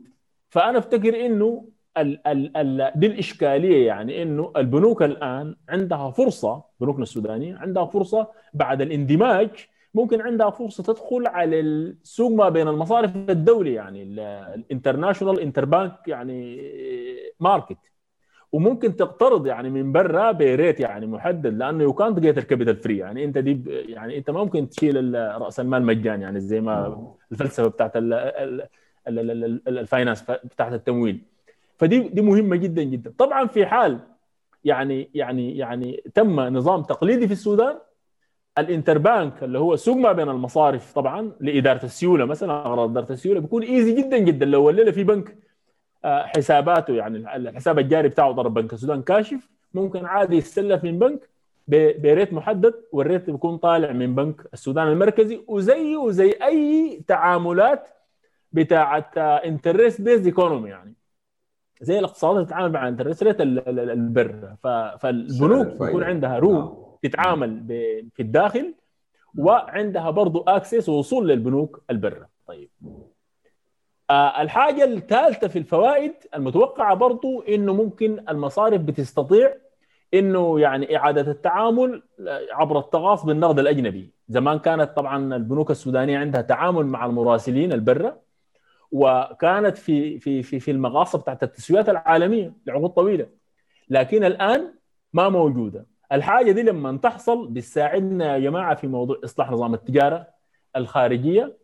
Speaker 2: فأنا أفتكر إنه ال ال ال دي الاشكاليه يعني إنه البنوك الآن عندها فرصة بنوكنا السودانيه عندها فرصة بعد الاندماج ممكن عندها فرصة تدخل على السوق ما بين المصارف الدولي يعني ال international interbank يعني market وممكن تقترض يعني من برا ب rate يعني محدد لأنه يو كانت جيت الكابيتال فري يعني أنت دي يعني أنت ما ممكن تشيل رأس المال مجاني يعني زي ما الفلسفة بتاعت ال finance بتاعت التمويل. فدي دي مهمة جدا جدا. طبعا في حال يعني يعني يعني تم نظام تقليدي في السودان ال interbank اللي هو سوق ما بين المصارف طبعا لإدارة السيولة مثلا أغراض إدارة السيولة بيكون easy جدا جدا. لو الليلة في بنك آه، حساباته يعني الحساب الجاري بتاعه ضرب بنك. السودان كاشف ممكن عادي يستلف من بنك ب rate محدد وال rate بيكون طالع من بنك السودان المركزي وزيه وزي أي تعاملات بتاعه interest based economy يعني. زي الاقتصاد اللي تتعامل مع interest rate البر. فالبنوك بيكون عندها room نعم. تتعامل في الداخل وعندها برضه access ووصول للبنوك البره طيب. آه الحاجة الثالثة في الفوائد المتوقعة برضو إنه ممكن المصارف بتستطيع إنه يعني إعادة التعامل عبر التقاص بالنقد الأجنبي، زمان كانت طبعا البنوك السودانية عندها تعامل مع المراسلين البرة وكانت في في في في المقاصة بتاعت التسويات العالمية لعقود طويلة لكن الآن ما موجودة، الحاجة دي لما تحصل بتساعدنا يا جماعة في موضوع إصلاح نظام التجارة الخارجية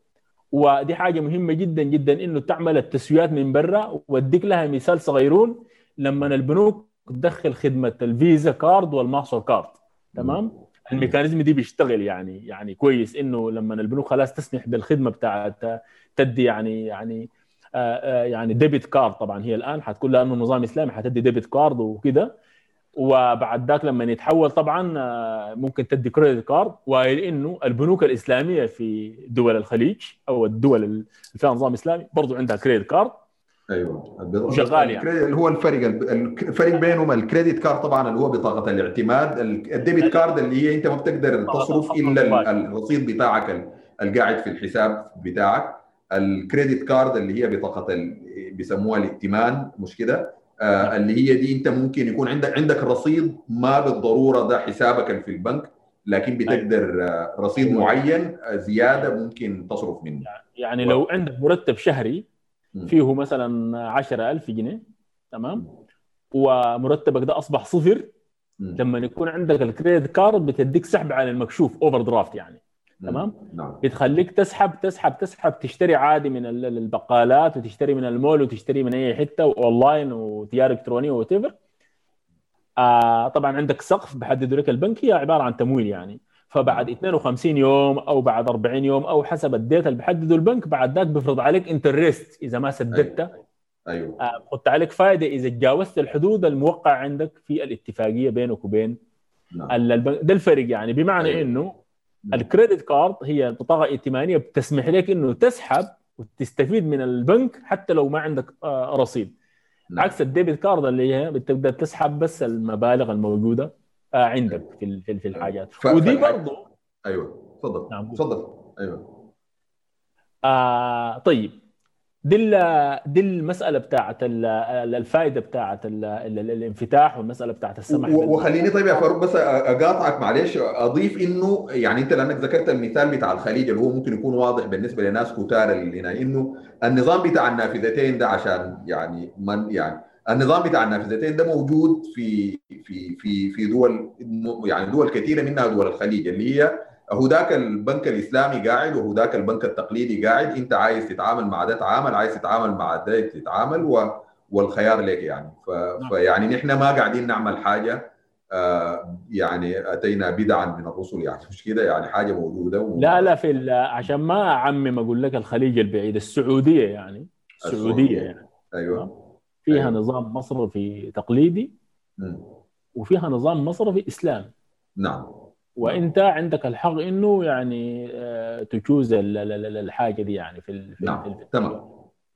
Speaker 2: ودي حاجة مهمة جدا جدا إنه تعمل التسويات من برا. وأديك لها مثال صغيرون. لما البنوك تدخل خدمة ال Visa card وال Mastercard تمام؟ ال mechanism دي بيشتغل يعني يعني كويس إنه لما البنوك خلاص تسمح بالخدمة بتاعت تدي يعني يعني آه، آه، يعني debit card طبعا هي الآن حتكون لأنه نظام إسلامي حتدي debit card وكده. وبعد ذاك لما يتحول طبعا آه، ممكن تدي credit card وانه البنوك الإسلامية في دول الخليج أو الدول اللي فيها نظام إسلامي برضو عندها credit card
Speaker 1: أيوه.
Speaker 2: شغال يعني.
Speaker 1: اللي هو الفرق الفرق بينهم ال credit card طبعا اللي هو بطاقة الاعتماد ال debit card اللي هي أنت ما بتقدر تصرف إلا الرصيد بتاعك القاعد في الحساب بتاعك. ال credit card اللي هي بطاقة بيسموها الائتمان مش كده؟ آه اللي هي دي انت ممكن يكون عندك عندك رصيد ما بالضرورة ده حسابك في البنك لكن بتقدر آه رصيد معين زيادة ممكن تصرف منه.
Speaker 2: يعني لو عندك مرتب شهري فيه مثلا 10000 جنيه تمام؟ ومرتبك ده أصبح صفر لما يكون عندك ال credit card بتديك سحب على المكشوف overdraft يعني. تمام نعم. بتخليك تسحب تسحب تسحب تشتري عادي من البقالات وتشتري من المول وتشتري من أي حتة واونلاين وتجاره الكترونيه what آه طبعا عندك سقف بحدده لك البنك هي عبارة عن تمويل يعني فبعد 52 يوم أو بعد 40 يوم أو حسب ال date اللي بحدده البنك بعد ذاك بيفرض عليك interest إذا ما سددت
Speaker 1: أيوه, أيوة.
Speaker 2: آه بحط عليك فائده إذا تجاوزت الحدود الموقع عندك في الاتفاقية بينك وبين نعم. البنك ده الفرق يعني بمعنى أيوة. إنه. ال credit card هي بطاقة ائتمانية بتسمح لك إنه تسحب وتستفيد من البنك حتى لو ما عندك آه رصيد. نعم. عكس ال debit card اللي هي بتقدر تسحب بس المبالغ الموجودة آه عندك في في الحاجات. ف... ودي برضه
Speaker 1: أيوه. تفضل. نعم. تفضل. أيوه.
Speaker 2: آه طيب. دي دي المسألة بتاعت الفائدة بتاعت الانفتاح والمسألة بتاعت السمح
Speaker 1: وخليني طيب يا فاروق بس أقاطعك معلش أضيف إنه يعني أنت لأنك ذكرت المثال بتاع الخليج اللي هو ممكن يكون واضح بالنسبة لناس كتار اللي هنا إنه النظام بتاع النافذتين ده عشان يعني من يعني النظام بتاع النافذتين ده موجود في في في في دول يعني دول كثيرة منها دول الخليج اللي هي هداك البنك الإسلامي قاعد وهداك البنك التقليدي قاعد. أنت عايز تتعامل مع ده تعامل. عايز تتعامل مع ده تتعامل و والخيار لك يعني. ف... نعم. فيعني نحن ما قاعدين نعمل حاجة آه يعني أتينا بدعا من الرسل يعني. مش كده؟ يعني حاجة موجودة
Speaker 2: و... لا لا في عشان ما أعمم أقول لك الخليج البعيد السعودية يعني. السعودية. يعني.
Speaker 1: أيوه.
Speaker 2: فيها أيوة. نظام مصرفي تقليدي م. وفيها نظام مصرفي إسلامي.
Speaker 1: نعم.
Speaker 2: وانت عندك الحق إنه يعني آه، تجوز الحاجة دي يعني في
Speaker 1: نعم. تمام.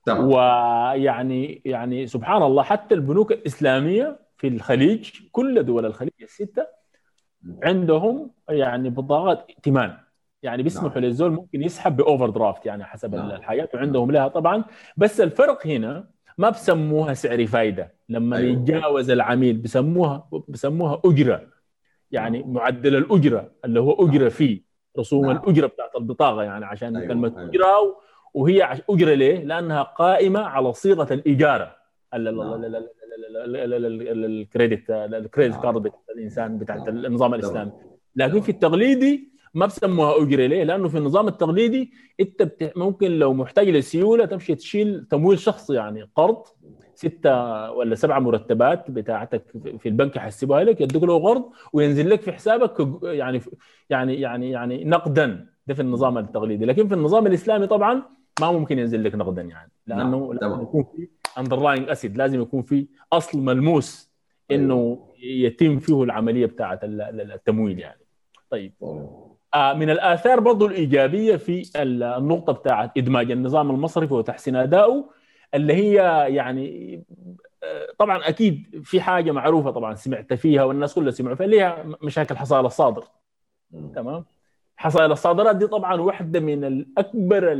Speaker 1: تمام.
Speaker 2: ويعني يعني سبحان الله حتى البنوك الإسلامية في الخليج كل دول الخليج الستة عندهم يعني بطاقات ائتمان. يعني بيسمحوا نعم. للزول ممكن يسحب بأوفر درافت يعني حسب نعم. الحاجات وعندهم لها طبعا. بس الفرق هنا ما بسموها سعر فايدة. لما أيوه. يتجاوز العميل بسموها بسموها أجرة. يعني معدل الأجرة اللي هو أجرة فيه رسوم نعم. الأجرة بتاعت البطاقة يعني عشان أيوة. كلمة أيوة. أجرة وهي أجرة ليه؟ لأنها قائمة على صيغة الاجاره الكريدت الكريدت كارد الإنسان بتاعت النظام الإسلامي لكن في التقليدي ما بسموها أجرة ليه؟ لأنه في النظام التقليدي أنت بت... ممكن لو محتاج للسيوله تمشي تشيل تمويل شخصي يعني قرض ستة ولا سبعة مرتبات بتاعتك في البنك يحسبوها لك يدوك له قرض وينزل لك في حسابك يعني يعني يعني يعني نقدا. ده في النظام التقليدي. لكن في النظام الإسلامي طبعا ما ممكن ينزل لك نقدا يعني. لأنه لازم يكون في underlying asset لازم يكون في أصل ملموس إنه يتم فيه العملية بتاعت التمويل يعني. طيب. آه، من الآثار برضو الإيجابية في النقطة بتاعت إدماج النظام المصرفي وتحسين ادائه اللي هي يعني آه، طبعا أكيد في حاجة معروفة طبعا سمعت فيها والناس كلها سمعوا فيها اللي هي مشاكل حصائل الصادر. تمام؟ حصائل الصادرات دي طبعا واحدة من الأكبر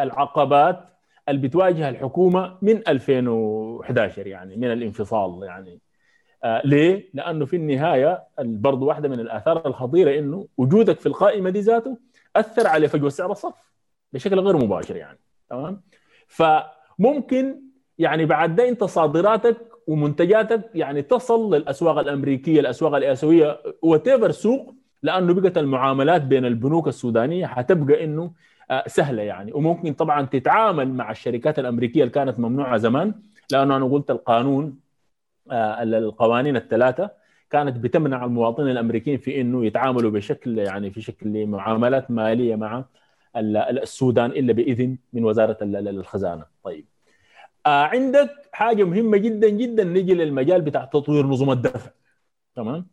Speaker 2: العقبات اللي بتواجه الحكومة من 2011 يعني من الانفصال يعني. آه ليه؟ لأنه في النهاية برضه واحدة من الآثار الخطيرة إنه وجودك في القائمة دي ذاته أثر على فجوة سعر الصرف بشكل غير مباشر يعني. تمام؟ فممكن يعني بعد ده انت صادراتك ومنتجاتك يعني تصل للأسواق الأمريكية، الأسواق الآسيوية وات سوق لأنه بقت المعاملات بين البنوك السودانية حتبقى إنه آه سهلة يعني. وممكن طبعا تتعامل مع الشركات الأمريكية اللي كانت ممنوعة زمان لأنه أنا قلت القانون آه، القوانين الثلاثة كانت بتمنع المواطنين الأمريكيين في إنه يتعاملوا بشكل يعني في شكل معاملات مالية مع السودان إلا بإذن من وزارة الخزانة. طيب. آه عندك حاجة مهمة جدا جدا نجي للمجال بتاع تطوير نظم الدفع. تمام؟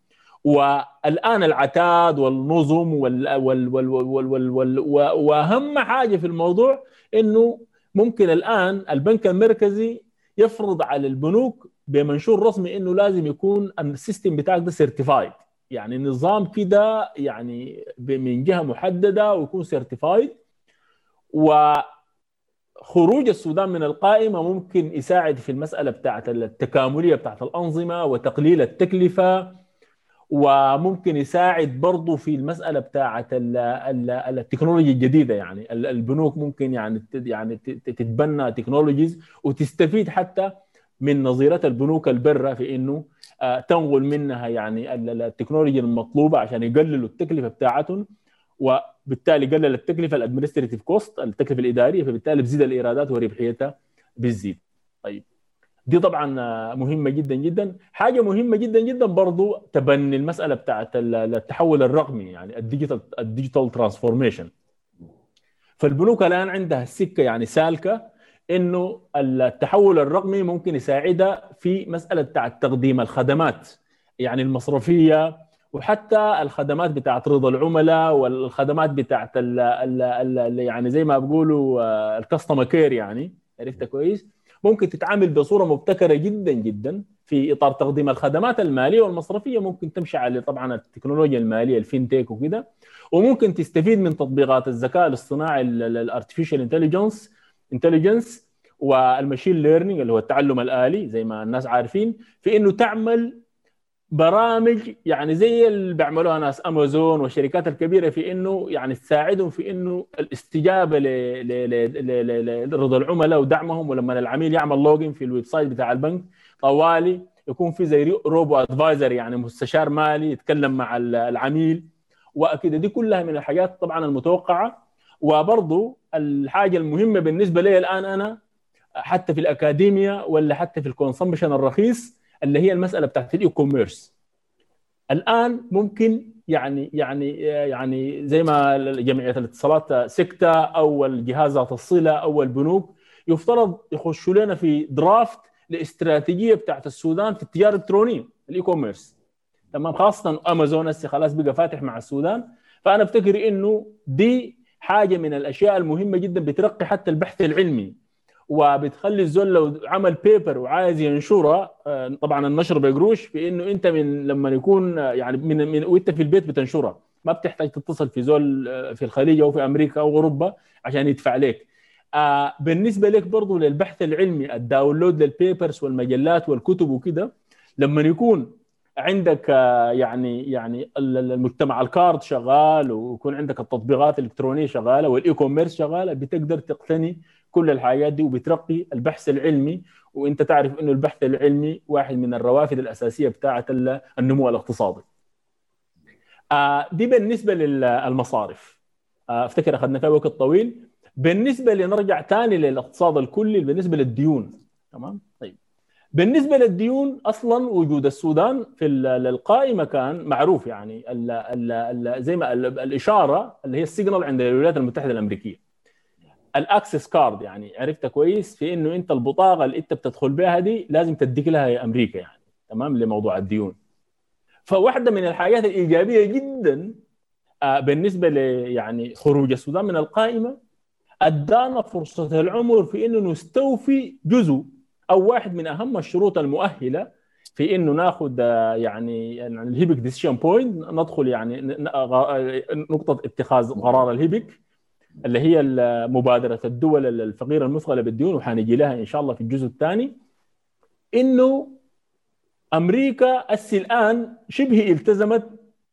Speaker 2: والآن العتاد والنظم وال وال وال وال وال وال وأهم حاجة في الموضوع إنه ممكن الآن البنك المركزي يفرض على البنوك بمنشور رسمي إنه لازم يكون ال system بتاعك ده certified يعني نظام كده يعني من جهة محددة ويكون certified وخروج السودان من القائمة ممكن يساعد في المسألة بتاعت التكاملية بتاعت الأنظمة وتقليل التكلفة وممكن يساعد برضه في المسألة بتاعت التكنولوجيا الجديدة يعني البنوك ممكن يعني يعني تتبنى technologies وتستفيد حتى من نظيرة البنوك البرة في إنه تنقل منها يعني التكنولوجيا المطلوبة عشان يقللوا التكلفة بتاعتهم وبالتالي قلل التكلفة ال administrative cost التكلفة الإدارية فبالتالي بتزيد الإيرادات وربحيتها بتزيد. طيب. دي طبعا مهمة جدا جدا. حاجة مهمة جدا جدا برضو تبني المسألة بتاعت التحول الرقمي يعني ال digital ال digital transformation فالبنوك الآن عندها السكه يعني سالكة إنه التحول الرقمي ممكن يساعدها في مسألة بتاعت تقديم الخدمات. يعني المصرفية وحتى الخدمات بتاعت رضا العملاء والخدمات بتاعت ال ال ال يعني زي ما بيقولوا ال customer care يعني. عرفت كويس؟ ممكن تتعامل بصورة مبتكرة جدا جدا في إطار تقديم الخدمات المالية والمصرفية. ممكن تمشي على طبعا التكنولوجيا المالية ال fintech وكده. وممكن تستفيد من تطبيقات الذكاء الاصطناعي ال artificial intelligence intelligence وال machine learning اللي هو التعلم الآلي زي ما الناس عارفين في إنه تعمل برامج يعني زي اللي بيعملوها ناس امازون والشركات الكبيرة في إنه يعني تساعدهم في إنه الاستجابة لرضا العملاء ودعمهم ولما العميل يعمل login في ال website بتاع البنك طوالي يكون في زي robo advisor يعني مستشار مالي يتكلم مع العميل. وأكيد دي كلها من الحاجات طبعا المتوقعة وبرضه الحاجة المهمة بالنسبة لي الآن أنا حتى في الاكاديميا ولا حتى في ال consumption الرخيص اللي هي المسألة بتاعت ال e-commerce الآن ممكن يعني يعني يعني زي ما جمعية الاتصالات سكتا أو الجهاز ذات الصلة أو البنوك يفترض يخشوا لنا في draft لاستراتيجية بتاعت السودان في التجاره الالكترونيه ال e-commerce تمام؟ خاصة امازون هسه خلاص بقى فاتح مع السودان. فأنا أفتكر إنه دي حاجة من الأشياء المهمة جدا بترقي حتى البحث العلمي. وبتخلي الزول لو عمل paper وعايز ينشرها طبعا النشر بقروش في إنه أنت من لما يكون يعني من, من وأنت في البيت بتنشرها ما بتحتاج تتصل في زول في الخليج أو في أمريكا أو أوروبا عشان يدفع لك آه بالنسبة لك برضو للبحث العلمي ال download لل papers والمجلات والكتب وكده لما يكون عندك آه يعني يعني المجتمع ال card شغال ويكون عندك التطبيقات الإلكترونية شغالة وال e-commerce شغالة بتقدر تقتني كل الحاجات دي وبترقي البحث العلمي وأنت تعرف إنه البحث العلمي واحد من الروافد الأساسية بتاعه النمو الاقتصادي. آه دي بالنسبة للمصارف. آه أفتكر أخذنا فيها وقت طويل. بالنسبة لنرجع ثاني للاقتصاد الكلي بالنسبة للديون تمام؟ طيب. بالنسبة للديون أصلا وجود السودان في القائمه كان معروف يعني ال ال ال زي ما الإشارة اللي هي ال signal عند الولايات المتحدة الأمريكية. ال access card يعني عرفت كويس في إنه أنت البطاقة اللي أنت بتدخل بها دي لازم تديك لها أمريكا يعني تمام لموضوع الديون فواحدة من الحاجات الإيجابية جدا آه بالنسبة ل يعني خروج السودان من القائمة أدانا فرصة العمر في إنه نستوفي جزء أو واحد من أهم الشروط المؤهلة في إنه ناخذ يعني ال HIPC decision point ندخل يعني نقطة اتخاذ قرار ال HIPC اللي هي مبادرة الدول الفقيرة المثقلة بالديون وحنجي لها إن شاء الله في الجزء الثاني. إنه أمريكا أسي الآن شبه التزمت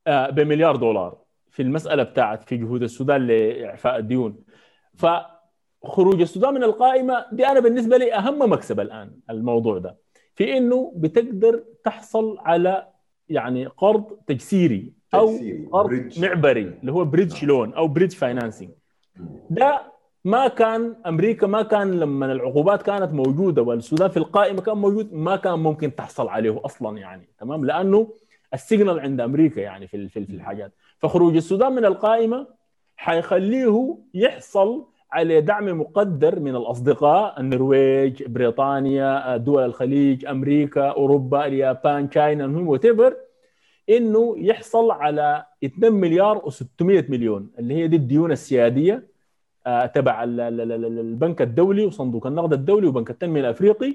Speaker 2: بمليار دولار في المسألة بتاعت في جهود السودان لإعفاء الديون. فخروج السودان من القائمة دي أنا بالنسبة لي أهم مكسب الآن الموضوع ده. في إنه بتقدر تحصل على يعني قرض تجسيري أو قرض bridge. معبري اللي هو bridge loan أو bridge financing ده ما كان أمريكا ما كان لما العقوبات كانت موجودة والسودان في القائمة كان موجود ما كان ممكن تحصل عليه أصلا يعني تمام؟ لأنه ال signal عند أمريكا يعني في في الحاجات. فخروج السودان من القائمة حيخليه يحصل على دعم مقدر من الأصدقاء النرويج بريطانيا دول الخليج أمريكا أوروبا اليابان China المهم what إنه يحصل على 2 مليار و600 مليون اللي هي دي الديون السيادية آه، تبع البنك الدولي وصندوق النقد الدولي وبنك التنمية الأفريقي.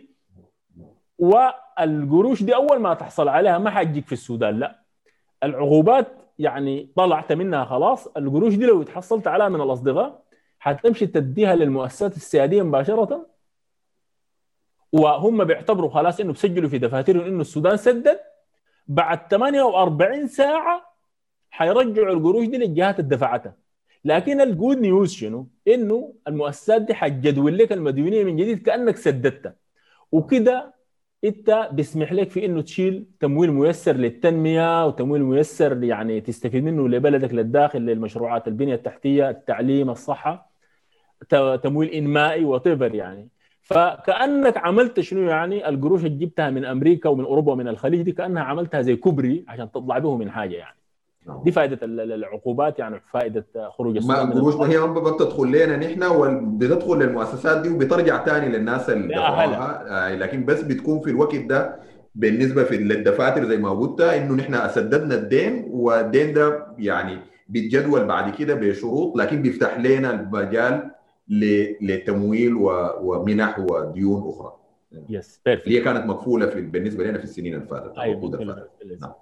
Speaker 2: والقروش دي أول ما تحصل عليها ما حتجيك في السودان لا. العقوبات يعني طلعت منها خلاص القروش دي لو تحصلت عليها من الأصدقاء حتمشي تديها للمؤسسات السيادية مباشرة؟ وهم بيعتبروا خلاص إنه بسجلوا في دفاترهم إنه السودان سدد. بعد 48 ساعة حيرجعوا القروش دي للجهات اللي دفعتها لكن الجود نيوز شنو؟ إنه المؤسسات دي حتجدول لك المديونية من جديد كأنك سددتها. وكده إنت بيسمح لك في إنه تشيل تمويل ميسر للتنمية وتمويل ميسر يعني تستفيد منه لبلدك للداخل للمشروعات البنية التحتية التعليم الصحة. تمويل إنمائي وطيفر يعني. فكأنك عملت شنو يعني؟ القروش اللي جبتها من أمريكا ومن أوروبا ومن الخليج دي كأنها عملتها زي كوبري عشان تطلع به من حاجة يعني. نعم. دي فائدة العقوبات يعني فائدة خروج
Speaker 1: السودان ما القروش ما هي ما بتدخل لنا نحن وبتدخل للمؤسسات دي وبترجع ثاني للناس اللي دفعوها. آه، لكن بس بتكون في الوقت ده بالنسبة في للدفاتر زي ما قلت إنه نحن سددنا الدين والدين ده يعني بيتجدول بعد كده بشروط لكن بيفتح لنا المجال لتمويل ومنح وديون أخرى.
Speaker 2: يس
Speaker 1: yes, هي كانت مقفولة في بالنسبة لنا في السنين اللي فاتت
Speaker 2: أيوه نعم.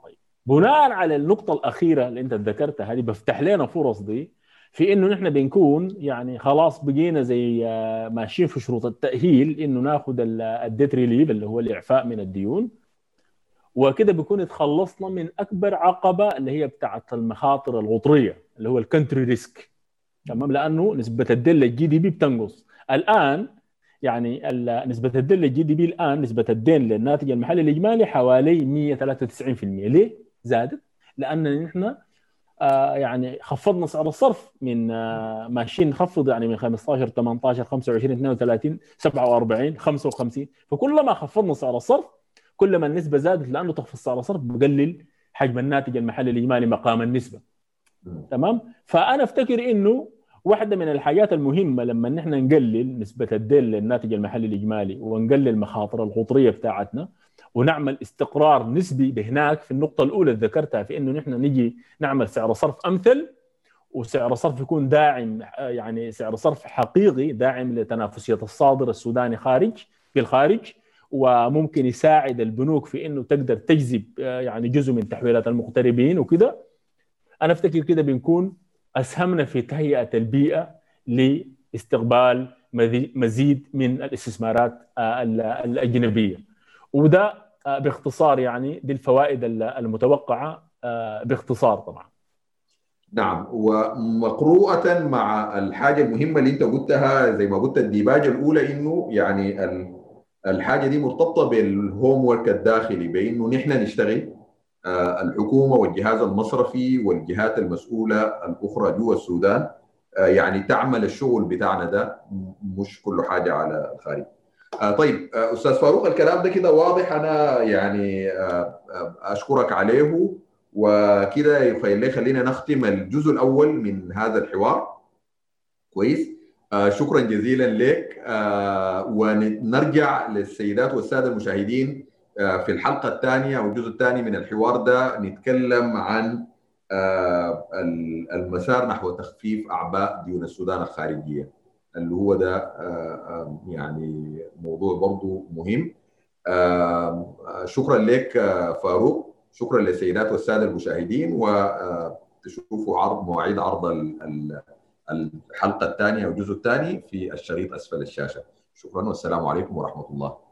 Speaker 2: بناء على النقطة الأخيرة اللي أنت ذكرتها هذه بفتح لنا فرص دي في إنه نحن بنكون يعني خلاص بقينا زي آه، ماشيين في شروط التأهيل إنه ناخذ ال debt relief اللي هو الإعفاء من الديون. وكده بيكون تخلصنا من أكبر عقبة اللي هي بتاعت المخاطر القطرية اللي هو ال country risk تمام؟ لأنه نسبة الدين لل GDP بتنقص. الآن يعني نسبة الدين للجي دي بي الآن نسبة الدين للناتج المحلي الإجمالي حوالي 193% ليه؟ زادت. لأن نحن آه يعني خفضنا سعر الصرف من آه ماشيين نخفض يعني من 15 18 25 32 47 55 فكلما خفضنا سعر الصرف كل ما النسبة زادت لأنه تخفيض سعر الصرف بقلل حجم الناتج المحلي الإجمالي مقام النسبة. تمام؟ فأنا أفتكر إنه واحدة من الحاجات المهمة لما نحن نقلل نسبة الدين للناتج المحلي الإجمالي ونقلل المخاطر القطريه بتاعتنا ونعمل استقرار نسبي بهناك في النقطة الأولى اللي ذكرتها في إنه نحن نجي نعمل سعر صرف أمثل وسعر صرف يكون داعم يعني سعر صرف حقيقي داعم لتنافسية الصادر السوداني خارج في الخارج وممكن يساعد البنوك في إنه تقدر تجذب يعني جزء من تحويلات المغتربين وكده أنا أفتكر كده بنكون أسهمنا في تهيئة البيئة لاستقبال مزيد من الاستثمارات الأجنبية. وده باختصار يعني دي الفوائد المتوقعة باختصار طبعا.
Speaker 1: نعم. ومقروءة مع الحاجة المهمة اللي انت قلتها زي ما قلت الديباجة الأولى إنه يعني الحاجة دي مرتبطة بالهوم ورك الداخلي بإنه نحن نشتغل آه، الحكومة والجهاز المصرفي والجهات المسؤولة الأخرى جوا السودان آه، يعني تعمل الشغل بتاعنا ده مش كل حاجة على الخارج. آه، طيب أستاذ فاروق الكلام ده كده واضح. أنا يعني أشكرك عليه وكده خلينا نختم الجزء الأول من هذا الحوار. كويس؟ شكرا جزيلا لك. ونرجع للسيدات والسادة المشاهدين آه، في الحلقة الثانية أو الجزء الثاني من الحوار ده نتكلم عن آه، المسار نحو تخفيف أعباء ديون السودان الخارجية اللي هو ده آه، يعني موضوع برضو مهم. شكرا لك فاروق. شكرا للسيدات والسادة المشاهدين وتشوفوا عرض مواعيد عرض الحلقة الثانية والجزء الثاني في الشريط أسفل الشاشة. شكرا والسلام عليكم ورحمة الله.